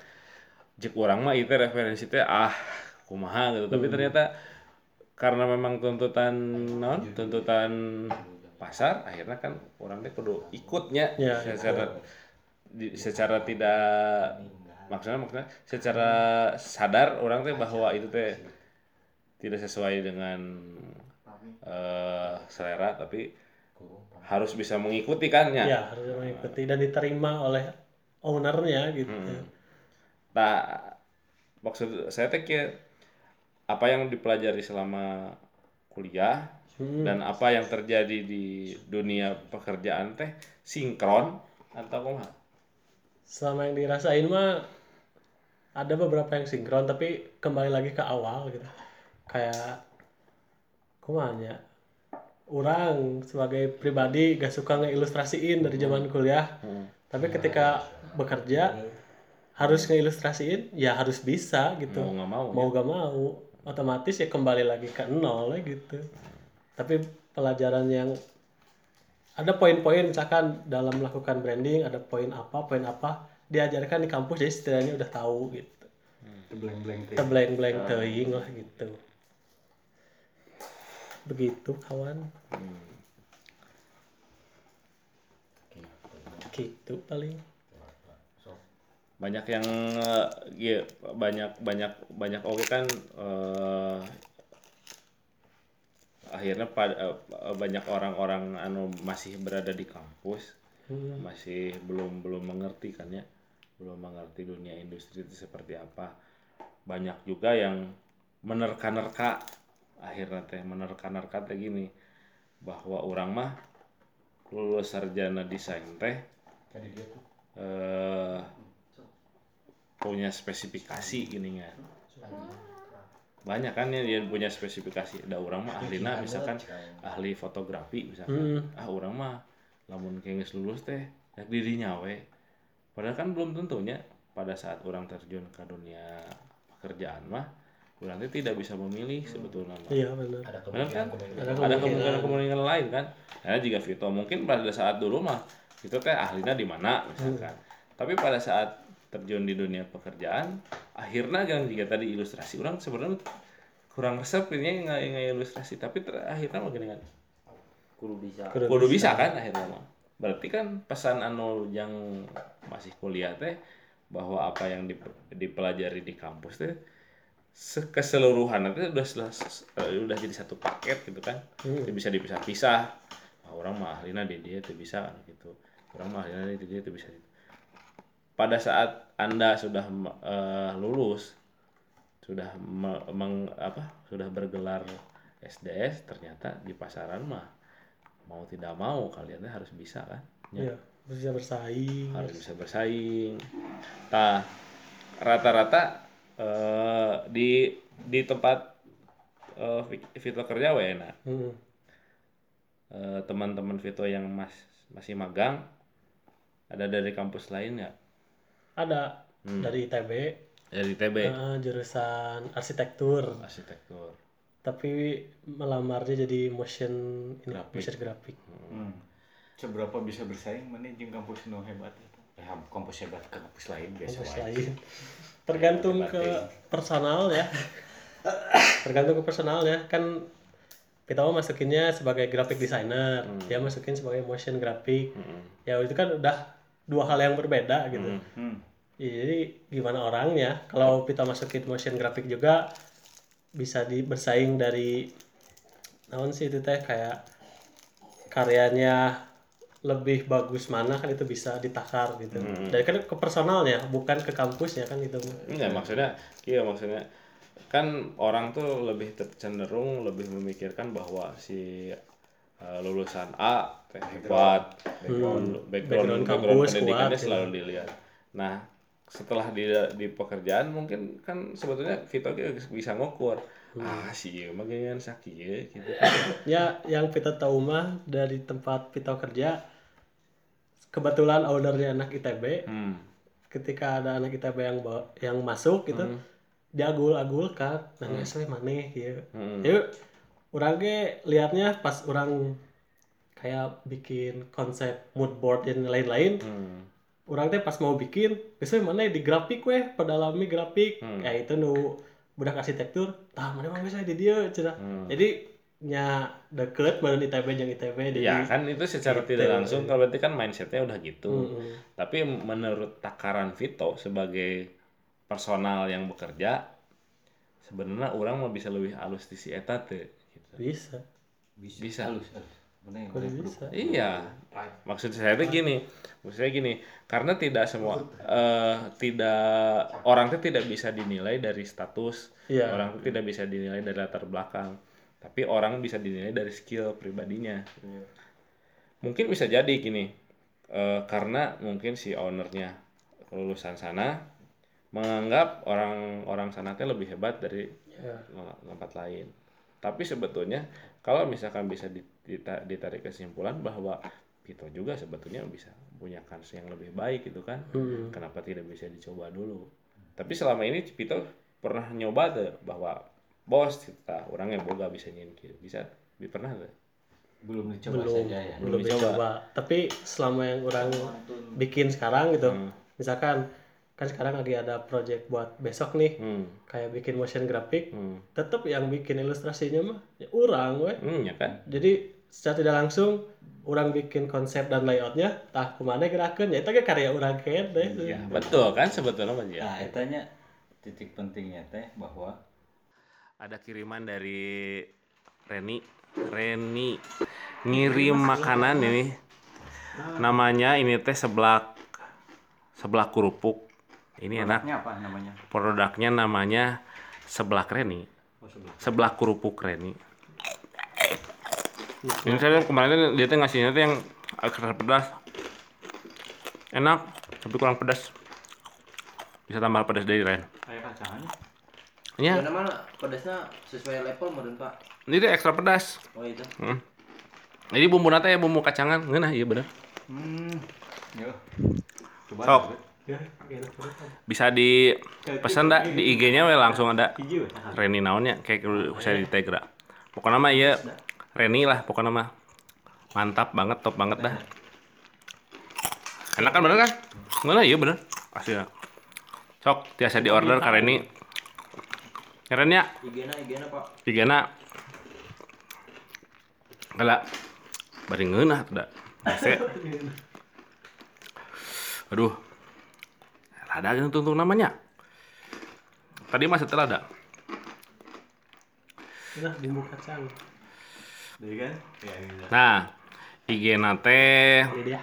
jek orang mah itu referensi teh ah kumaha? gitu. Hmm. tapi ternyata karena memang tuntutan non tuntutan pasar akhirnya kan orang teh kudu ikutnya Ya, secara di- secara tidak maksudnya maksudnya secara sadar orang teh bahwa itu teh tidak sesuai dengan eh, selera tapi harus bisa mengikuti kan ya. ya harus mengikuti dan diterima oleh ownernya gitu Nah, maksud saya teh apa yang dipelajari selama kuliah Hmm. dan apa yang terjadi di dunia pekerjaan teh sinkron atau kumaha? selama yang dirasain mah ada beberapa yang sinkron tapi kembali lagi ke awal gitu kayak kumanya? Orang sebagai pribadi gak suka ngeilustrasiin dari zaman kuliah. Tapi ketika bekerja harus ngeilustrasiin ya harus bisa gitu. Mau nggak mau. mau gak mau otomatis ya kembali lagi ke nol ya gitu. Tapi pelajaran yang ada poin-poin misalkan dalam melakukan branding ada poin apa poin apa diajarkan di kampus jadi setidaknya udah tahu gitu. Teh. kita blank-blank teuing lah gitu begitu kawan. Gitu paling. Banyak yang iya, banyak banyak banyak oke kan eh, akhirnya pada eh, banyak orang-orang anu masih berada di kampus. Masih belum belum mengerti kan ya. Belum mengerti dunia industri itu seperti apa. Banyak juga yang menerka-nerka akhirnya teh menerka-nerka teh gini bahwa orang mah lulus sarjana desain teh eh, punya spesifikasi gini kan banyak kan ya dia punya spesifikasi. Ada orang mah ahlina misalkan ahli fotografi misalkan. Ah orang mah lamun kayak geus lulus teh yak dirinya we padahal kan belum tentunya pada saat orang terjun ke dunia pekerjaan mah teh tidak bisa memilih sebetulnya mah. Iya benar. Ada Benar kan? kemungkinan-kemungkinan. Ada kemungkinan-kemungkinan lain kan. Karena jika Vito mungkin pada saat dulu mah itu teh ahlinya di mana misalkan. Tapi pada saat terjun di dunia pekerjaan, akhirnya kan jika tadi ilustrasi orang sebenarnya kurang resep ini nggak nggak ilustrasi tapi ter- akhirnya mau gini kan kudu bisa kudu bisa kan akhirnya mah berarti kan pesan anu yang masih kuliah teh bahwa apa yang dip- dipelajari di kampus teh keseluruhan itu udah eh, udah jadi satu paket gitu kan. Itu bisa dipisah-pisah. Wah, orang mah ahlina di dia itu bisa gitu. Orang mah ahlina di dia itu bisa gitu. pada saat anda sudah eh, lulus sudah me- meng- apa sudah bergelar SDS ternyata di pasaran mah mau tidak mau kalian harus bisa kan? Ya, Iya, bisa bersaing. harus bisa bersaing. Nah rata-rata eh, di di tempat eh, Vi- Vito kerja we enak Hmm. Eh, teman-teman Vito yang mas masih magang ada dari kampus lain ya Ada Hmm. dari ITB dari TB eh, jurusan arsitektur, arsitektur tapi melamarnya jadi motion ini Grafik. motion grafik. Hmm. Seberapa bisa bersaing mana jeung kampus nu hebat itu? Ya, kampus hebat ke kampus lain biasa Kampus lain. Tergantung ke personal ya. Tergantung ke personal ya. Kan kita mau masukinnya sebagai graphic designer, dia masukin sebagai motion graphic. Ya itu kan udah dua hal yang berbeda gitu. Hmm. Ya, jadi gimana orangnya? Kalau kita masukin motion graphic juga bisa di bersaing dari naon sih itu teh kayak karyanya lebih bagus mana kan itu bisa ditakar gitu. Dari kan ke personalnya bukan ke kampusnya kan gitu. Enggak maksudnya iya maksudnya kan orang tuh lebih cenderung lebih memikirkan bahwa si uh, lulusan A teh hebat background background, Background background kampus pendidikannya kuat, selalu dilihat. Nah setelah di di pekerjaan mungkin kan sebetulnya Vito bisa ngukur ah si ieu mah sakieu gitu. Ya yang kita tahu mah dari tempat kita kerja kebetulan ownernya anak ITB Hmm. ketika ada anak ITB yang bawa- yang masuk gitu dia agul-agul kan nah hmm. we maneh gitu Hmm. Jadi orang ge liatnya pas orang kayak bikin konsep mood board dan lain-lain Hmm. orang teh pas mau bikin biasanya mana di grafik weh pedalami grafik Hmm. ya itu nu budak arsitektur tah mana mah bisa di dia Hmm. jadi nya deket badan ITB jeung ITB jadi Ya kan itu secara Gitu. tidak langsung kalau berarti kan mindsetnya udah gitu. Mm-mm. Tapi menurut takaran Vito sebagai personal yang bekerja, sebenarnya orang mau bisa lebih halus di si eta teh, gitu. bisa Bisa. Halus, halus. Yang bisa Iya. Maksud saya tuh gini, maksud saya gini, karena tidak semua eh, tidak orang itu tidak bisa dinilai dari status, Iya. orang itu tidak bisa dinilai dari latar belakang, tapi orang bisa dinilai dari skill pribadinya. Mungkin bisa jadi gini, eh, karena mungkin si ownernya lulusan sana menganggap orang-orang sana teh lebih hebat dari ya tempat lain. Tapi sebetulnya kalau misalkan bisa dita- ditarik kesimpulan bahwa Vito juga sebetulnya bisa punya kans yang lebih baik gitu kan. Hmm. Kenapa tidak bisa dicoba dulu? Tapi selama ini Vito pernah nyoba tuh bahwa bos kita orangnya boga bisa nyinkir bisa Bi- pernah tuh belum dicoba belum saja ya. belum Belum dicoba. dicoba tapi selama yang orang bikin sekarang gitu Hmm. misalkan kan sekarang lagi ada project buat besok nih hmm. kayak bikin motion grafik Hmm. tetap yang bikin ilustrasinya mah ya orang weh Hmm, ya kan jadi secara tidak langsung orang bikin konsep dan layoutnya tah ke mana gerakan ya itu kan karya orang kan deh Iya. betul kan sebetulnya Mas ya? Nah, etanya titik pentingnya teh bahwa ada kiriman dari Reni. Reni ngirim makanan ini. Namanya ini teh seblak seblak kerupuk. Ini enak. Produknya apa namanya? produknya namanya seblak Reni. Oh, seblak. Kerupuk Reni. Ini saya kemarin dia tuh ngasihnya tuh yang agak pedas. Enak tapi kurang pedas. Bisa tambah pedas dari Ren Kayak kacangannya. Ya Gimana mana pedasnya sesuai level meren pak. ini tuh ekstra pedas Oh itu. Hmm. Jadi bumbu nate ya bumbu kacangan, ngeunah iya bener. Hmm. Yo. Coba. Sok. ya Bisa di pesan dah di IG-nya we langsung ada Hijau. Reni naonnya kayak bisa di Tegra. Pokoknya mah iya Reni lah pokoknya mah. Mantap banget, top banget dah. Enak kan bener kan? Ngeunah iya bener. Pasti ya. Sok tiasa di order ka Reni. Keren ya, IG-na IG-na pak. Pigana. Kala bari ngeunah. Ese. Aduh. Rada kan tuntung namanya. Tadi mah setelah ada. nah bumbu kacang Jadi kan? Ya. Nah, IG nate ini dia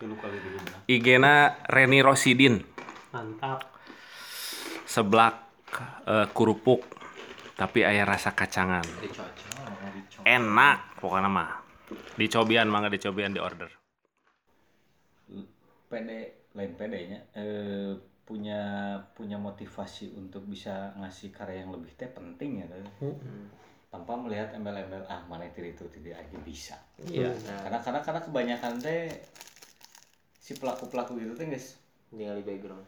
Dulu kali dulu. nah. IG na Reni Rosidin mantap seblak eh, kerupuk tapi ayah rasa kacangan. Enak pokoknya mah. Dicobian mangga dicobian di order. pede lain pedenya eh, punya punya motivasi untuk bisa ngasih karya yang lebih teh penting ya teh. tanpa melihat embel-embel ah mana itu itu tidak aja bisa Iya. karena karena karena kebanyakan teh si pelaku pelaku gitu teh guys Tinggal di background.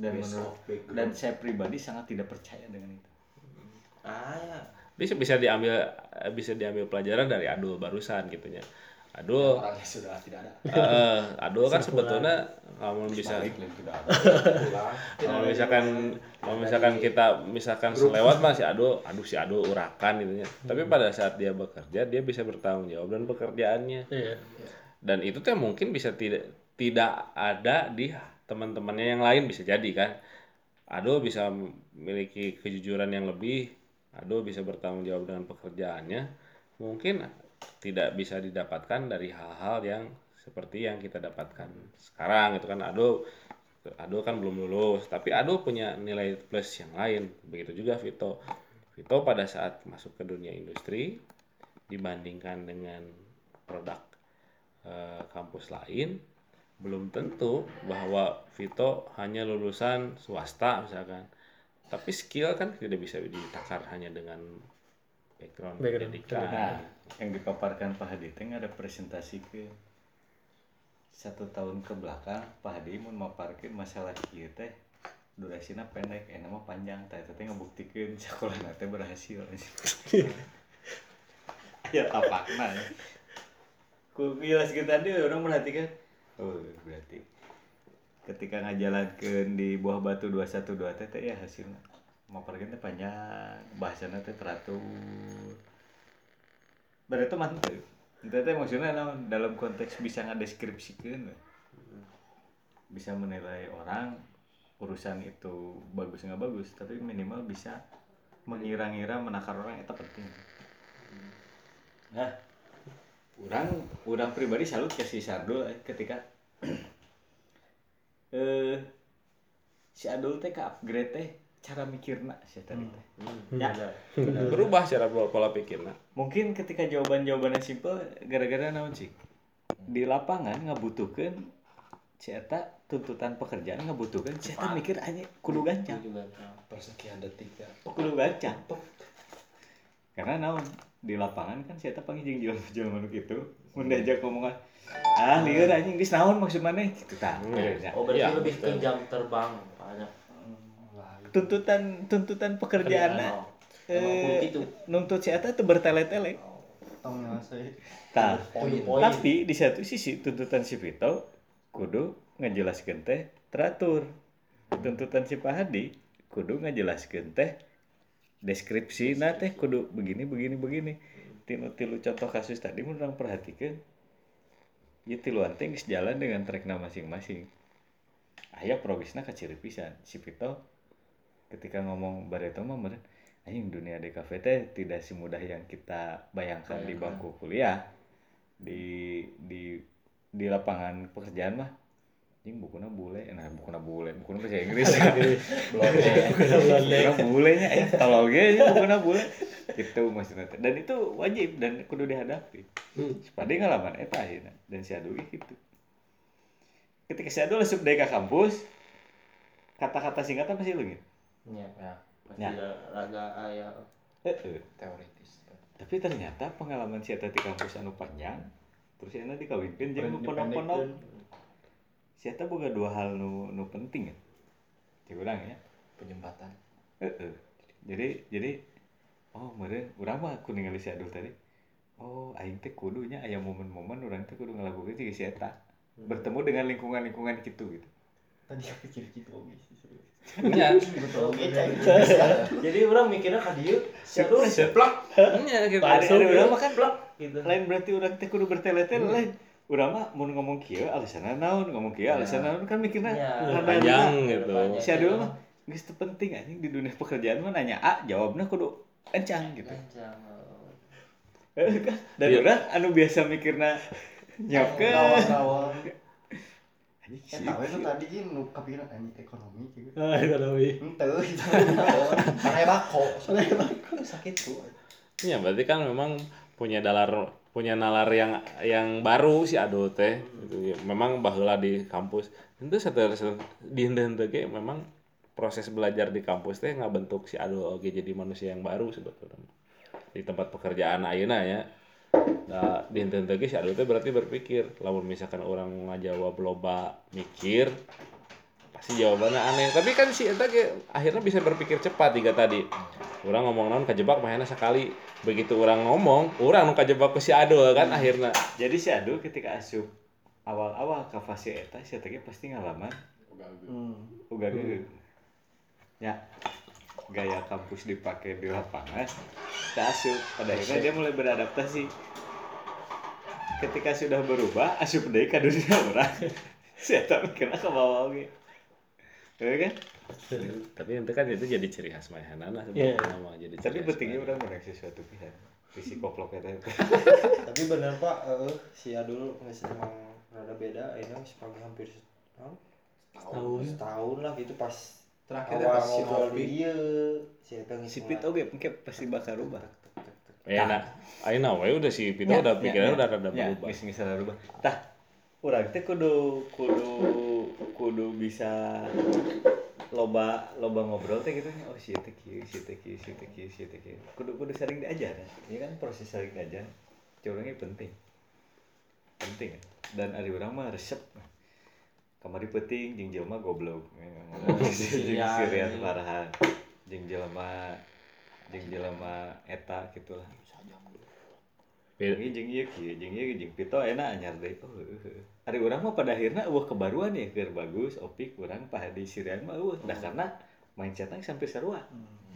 Dan menurut dan saya pribadi sangat tidak percaya dengan itu. Ah. Ya. bisa bisa diambil bisa diambil pelajaran dari Adul barusan gitunya Adul orangnya sudah tidak ada. eh, Adul kan sebetulnya kalau bisa kalau misalkan kalau misalkan kita misalkan selewat mah si Adul aduh si Adul urakan gitu ya tapi pada saat dia bekerja dia bisa bertanggung jawab dan pekerjaannya. Iya. Dan itu tuh mungkin bisa tidak tidak ada di teman-temannya yang lain bisa jadi kan? Ado bisa memiliki kejujuran yang lebih Ado bisa bertanggung jawab dengan pekerjaannya. Mungkin tidak bisa didapatkan dari hal-hal yang seperti yang kita dapatkan sekarang itu kan? Ado Ado kan belum lulus tapi Ado punya nilai plus yang lain. Begitu juga Vito. Vito pada saat masuk ke dunia industri dibandingkan dengan produk eh, kampus lain belum tentu bahwa Vito hanya lulusan swasta misalkan. Tapi skill kan tidak bisa ditakar hanya dengan background, Background, pendidikan. nah yang dipaparkan Pak Hadi teh ada presentasi ke satu tahun ke belakang Pak Hadi mau maparkeun masalah kieu teh durasinya pendek enak mah panjang. Teh teh ngebuktikan sekolah teh berhasil. Ya tapakna ya. Ku jelas kita tadi orang perhatikan oh berarti. Ketika ngajalankeun di buah batu 212 teh ya hasilnya. Maparkeun teh panjang bahasana teh teratur. Berarti mantep itu teh maksudnya dalam konteks bisa ngadeskripsikeun we. bisa menilai orang urusan itu bagus nggak bagus tapi minimal bisa mengira-ngira menakar orang itu penting. Nah orang orang pribadi salut ke si Sardul eh, ketika eh si Adul teh ke upgrade teh cara mikirna sih tadi teh. Ya. berubah cara pola pikirnya mungkin ketika jawaban-jawabannya simple gara-gara naon sih? Di lapangan ngabutuhkeun si eta tuntutan pekerjaan ngabutuhkeun si eta mikir aja kudu gancang. Persekian detik ya. Kudu gancang karena naon di lapangan kan si eta panggil jeung jelema-jelema nu kitu mun diajak ngomongan ah lieur anjing geus naon maksud maneh? Gitu tah. Benernya. Oh berarti Iya, lebih ke jam terbang banyak. tuntutan tuntutan pekerjaanna Emang kudu eh, nuntut si eta teu bertele-tele. Tah, tapi di satu sisi tuntutan si Vito kudu ngajelaskeun teh teratur. Tuntutan si Pak Hadi kudu ngajelaskeun teh deskripsi. Nah teh kudu begini begini begini. tinu tilu contoh kasus tadi mun urang perhatikan. Ya tiluan teh geus jalan dengan trekna masing-masing. Aya progresna ka ciri pisan. Si Vito ketika ngomong bareto mah meureun anjing dunia teh tidak semudah yang kita bayangkan di bangku kuliah di di di lapangan pekerjaan mah anjing bukuna bule. Nah bukuna bule. Bukuna bahasa Inggris. Bukuna bulenya eh tolol ge nya bukuna bule. Itu maksudnya. Teh. dan itu wajib dan kudu dihadapi. Sepade ngalaman eta akhirnya dan si adu gitu. Ketika si adu asup deui ka kampus kata-kata singkatan pasti leungit Ya, ya. Pasti Ya. raga aya Heeh. Teoritis. tapi ternyata pengalaman si eta di kampus anu panjang terus si Ana dikawinkeun jeung nu pondok-pondok si eta boga dua hal nu nu penting ya? Di urang ya. Penyempatan. Heeh. jadi jadi oh meureun urang mah aku ningali si Adul tadi. Oh aing teh kudunya aya momen-momen urang teh kudu ngalakukeun si si eta. Bertemu dengan lingkungan-lingkungan gitu gitu. Tadi aku kira gitu oke sih. Nya, jadi orang mikirnya ka dieu siapa seplak nya gitu. ada ada urang mah kan plak gitu. Lain berarti urang teh kudu bertele-tele. Lain mah mun ngomong kieu alasanna naon ngomong kieu alasanna naon kan mikirna Ya. Panjang gitu. si Adul mah geus teu penting anjing di dunia pekerjaan mah nanya A jawabna kudu encang gitu Kencang. Eh, kan? dan Iya. urang anu biasa mikirna nyapkeun kawan-kawan eh sih. tahu itu tadi gini nu kepikiran anjing ekonomi gitu Ah, ekonomi. ente gitu Sangai bako. Sangai bako sakit tuh. Ya berarti kan memang punya dalar punya nalar yang yang baru si Ado teh gitu. Ya, Memang baheula di kampus. Itu satu di henteu ge memang proses belajar di kampus teh ngabentuk si Ado oge jadi manusia yang baru sebetulnya. Di tempat pekerjaan ayeuna ya. Nah, di henteu ge si Ado teh berarti berpikir lamun misalkan orang ngajawab loba mikir pasti jawabannya aneh. Tapi kan si eta ge akhirnya bisa berpikir cepat tiga tadi. Orang ngomong naon kajebak mahena sekali. Begitu orang ngomong orang nu kajebak ke si Ado kan akhirnya. Jadi si Adul ketika asup awal-awal ke fase eta si eta ge pasti ngalaman. Uga ge ya gaya kampus dipakai di lapangan kita asup. Pada akhirnya dia mulai beradaptasi. Ketika sudah berubah asup deui ka dunia orang. Si eta mikirna ke bawah oge Iya kan? tapi itu kan itu jadi ciri khas mahanana Iya. sebetulnya mah jadi Tapi pentingnya orang menang sesuatu pisan. Visi koplok eta. Tapi bener Pak, eh si Adul geus emang rada beda ayeuna geus pagi hampir setahun. Setahun. Setahun lah gitu pas Terakhir awal pas si ngobrol Robi. di dieu si eta geus Si Pit oge engke pasti bakal rubah. Eh, nah, ayeuna we udah si Pito udah pikirannya udah rada Ya, berubah. misalnya rubah. Tah, urang teh kudu kudu kudu bisa loba loba ngobrol teh gitu. Oh si teh kieu si teh kieu si teh kieu si teh kieu. Kudu kudu sering diajar. Ya Ini kan proses sering diajar. Curangnya penting. Penting. Dan ari urang mah resep. Kamari penting jeung jelema goblok. Jeung Iya, sirian iya. parahan. Jeung jelema jeung jelema eta gitulah Be- Ini jeung ieu kieu, jeung ieu jeung Pito enak anyar deui. Oh, heuh, heuh. Ari urang mah pada akhirnya eueuh kebaruan ya keur bagus, opik urang Pak Hadi Sirian mah eueuh dah karena mindsetnya sampai sarua.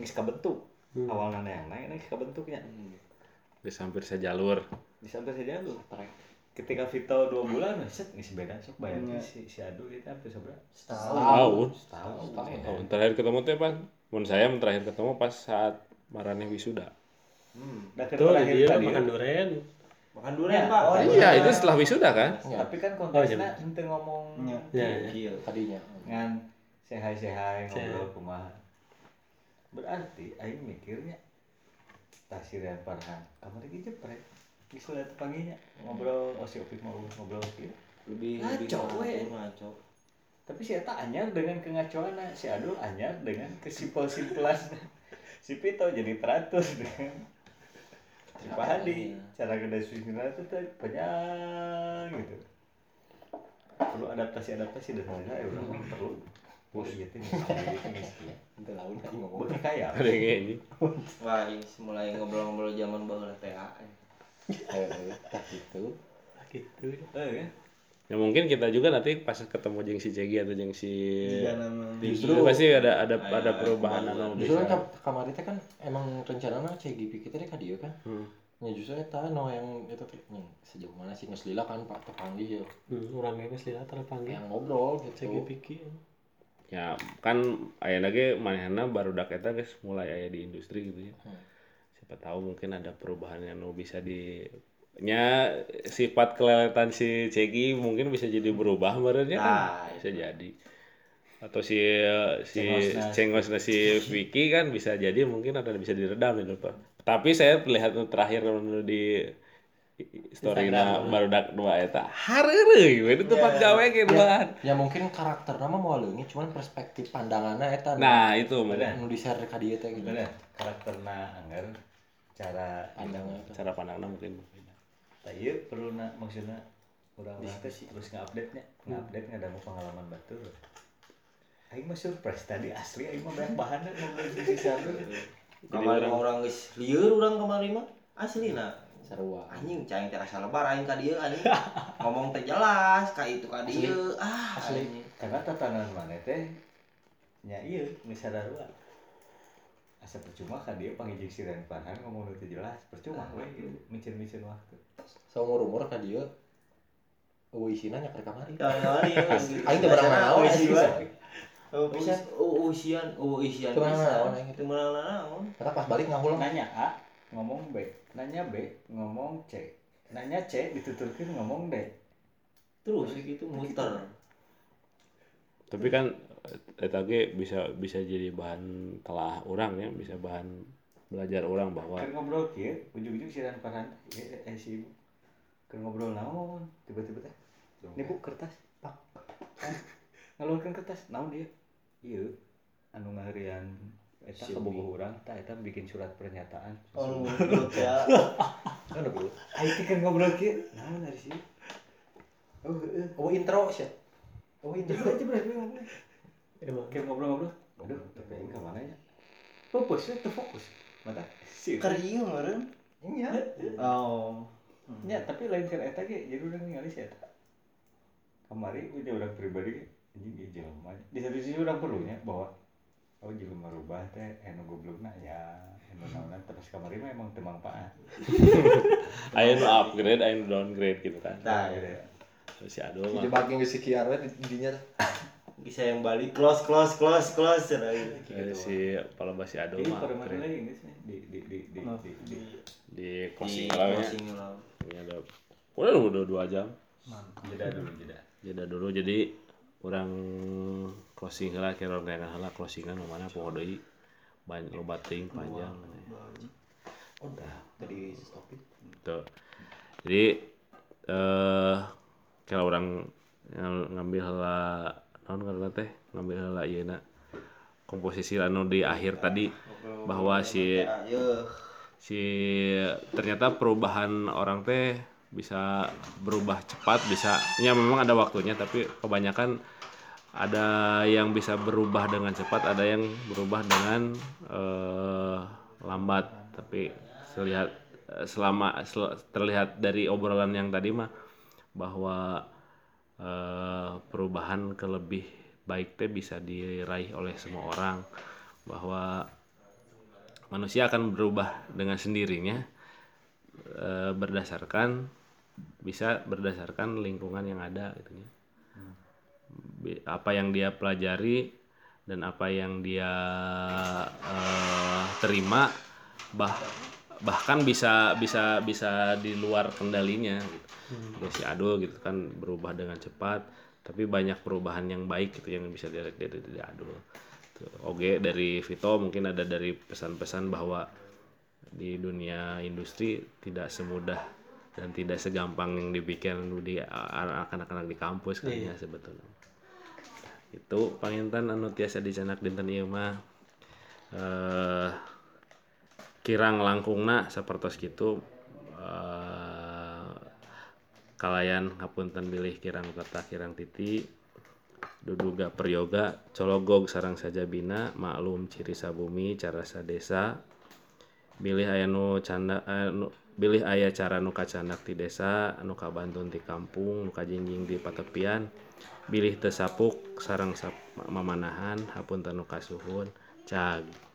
Geus kabentuk. Awalna yang naik geus kabentuknya. Geus hampir sejalur. Di sampai saja lu. Ketika Vito 2 bulan, set geus beda sok bayar si si Adu itu hampir seberapa? Tahun. Setahun. Tahun terakhir ketemu teh pas mun saya terakhir ketemu pas saat Marane wisuda. Dah Tuh, terakhir dia tadi. makan durian. makan durian pak Oh, Iya, itu setelah wisuda kan? Tapi kan Oh, konteksnya iya. henteu ngomong Ya, ya. Tadinya. ngan sehai sehai Sehai. ngobrol kumaha berarti aing mikirnya tasiran parhan kamar iki jeprek geus lihat panggilnya ngobrol oh si opik mau ngobrol kieu lebih Ngaco, lebih we. ngaco, tapi si eta anyar dengan kengacoanna si Adul anyar dengan kesimpel-simpelan si Pito jadi teratur dengan Pak Hadi cara gede swingnya itu teh panjang gitu perlu adaptasi adaptasi dan lain lain orang perlu bos gitu gitu Itu laun kan ngomong. Kaya Ada ini. wah ini mulai ngobrol-ngobrol zaman Heeh, tah gitu. Gitu. eh kan Ya mungkin kita juga nanti pas ketemu jeung si Cegi atau jeung si Tiga nama. Justru pasti ada ada ada Ada perubahan perubahan. anu Justru kan kamari teh kan emang rencanana CGP kita teh ka dieu kan. Hmm. Ya justru eta no yang itu teh nya, sejauh mana sih geus lila kan Pak tepanggih ya. hmm, orang geus lila terpanggil Yang ngobrol gitu. cek piki ya kan aya lagi manehna barudak eta guys mulai aya di industri gitu ya Hmm. siapa tahu mungkin ada perubahan yang bisa di nya sifat keleletan si Cegi mungkin bisa jadi berubah barunya kan Nah, bisa jadi atau si si cengosna si Vicky kan bisa jadi mungkin ada bisa diredam gitu Pak. Tapi saya lihat nu terakhir nu di story na barudak dua eta hareureuy we di tempat gawe ge duaan. Ya mungkin karakter nama mau leungit cuman perspektif pandangannya eta Nah, itu Bener. nu di share ka dieu teh gitu. bener karakterna anggar cara Pandangnya eta. cara pandangnya mungkin iya perlu na maksudnya orang lah. Terus nge-update nya. Nge-update nggak ada pengalaman batur Aing mah surprise tadi asli Aing mah banyak bahan ngobrol di sisi satu Kemarin orang geus lieur urang kemarin mah asli nah Sarua. anjing cai teh asa lebar aing ka dieu anjing. Ngomong teh jelas ka itu ka dieu. Ah asli. anjing. karena tatanan mana teh nya iya misalnya asa percuma kan dia panggil siran panan ngomong itu jelas percuma we gitu. Micin-micin waktu Saumur-umur ka dieu eueuh isina nya ka kamari. Kali-kali Aing teh barang naon. Oh, bisa. Oh, usian, oh, usian. Teu meunang bisa. Teu meunang naon. Kata pas balik ngahulang. nanya A ngomong B nanya B ngomong C nanya C dituturkan ngomong D Terus gitu muter. Tapi kan eta ge bisa bisa jadi bahan telah orang ya, bisa bahan belajar orang bahwa kan ngobrol kieu ujung-ujung siran panan eh, eh si kan ngobrol naon tiba-tiba teh. Ini bu kertas pak. Ngeluarkan kertas naon dia? Iya anu ngaharian eta Si kabogoh urang tah eta bikin surat pernyataan. Oh, ya. Kan dulu. ayo teh kan ngobrol kieu naon dari sih? Oh Oh intro sih. Oh intro. Aja berarti emang kayak ngobrol-ngobrol. Aduh tapi aing ka mana ya? Fokus ya fokus. Mata? Sih Kerieu meureun. iya. Oh. Ya, tapi lain kan eta ge jadi udah ningali si eta. Kamari udah orang pribadi ge anjing ieu jelema. Di satu sisi orang perlunya bahwa oh jelema rubah teh anu goblokna ya anu naonna terus kamari mah emang teu manfaat. aya nu upgrade, aya nu downgrade gitu kan. Tah, Terus si Ado mah Jadi bagi geus si kiar we di dinya. Bisa yang balik close close close close cenah gitu. eh, si paloba si Ado Ini mah pada mana upgrade. lagi geus nih di di di di di di di Di closing lah ya. lah. Ini ada udah udah dua jam. jeda dulu jeda. Jeda dulu jadi orang closing lah kira kira lah closingan mana poho deui banyak loba teuing panjang. Udah tadi stopin. Tuh. Jadi eh kalau orang ng- ngambil heula naon karena teh ngambil heula ieu komposisi anu di akhir tadi bahwa si si ternyata perubahan orang teh bisa berubah cepat bisa ya memang ada waktunya tapi kebanyakan ada yang bisa berubah dengan cepat ada yang berubah dengan eh, lambat. Tapi terlihat eh, selama sel- terlihat dari obrolan yang tadi mah bahwa eh, perubahan ke lebih baik teh bisa diraih oleh semua orang bahwa manusia akan berubah dengan sendirinya eh, berdasarkan bisa berdasarkan lingkungan yang ada gitu ya. Apa yang dia pelajari dan apa yang dia eh, terima bah bahkan bisa bisa bisa di luar kendalinya gitu. Ya, si Ado gitu kan berubah dengan cepat tapi banyak perubahan yang baik gitu yang bisa dilihat dari dari Ado. Oke dari Vito mungkin ada dari pesan-pesan bahwa di dunia industri tidak semudah dan tidak segampang yang dipikir di anak-anak di kampus kan ya sebetulnya. Itu pangintan anu tiasa dicanak dinten ieu mah. Eh kirang langkungna seperti gitu uh, eh, kalayan ngapunten milih kirang kota kirang titi duduga peryoga cologog sarang saja bina maklum ciri sabumi cara sadesa milih aya nu canda anu nu, bilih ayah cara nuka candak di desa nuka Bantun di kampung nuka jinjing di patepian bilih tesapuk sarang sap mamanahan hapunten nuka suhun cag.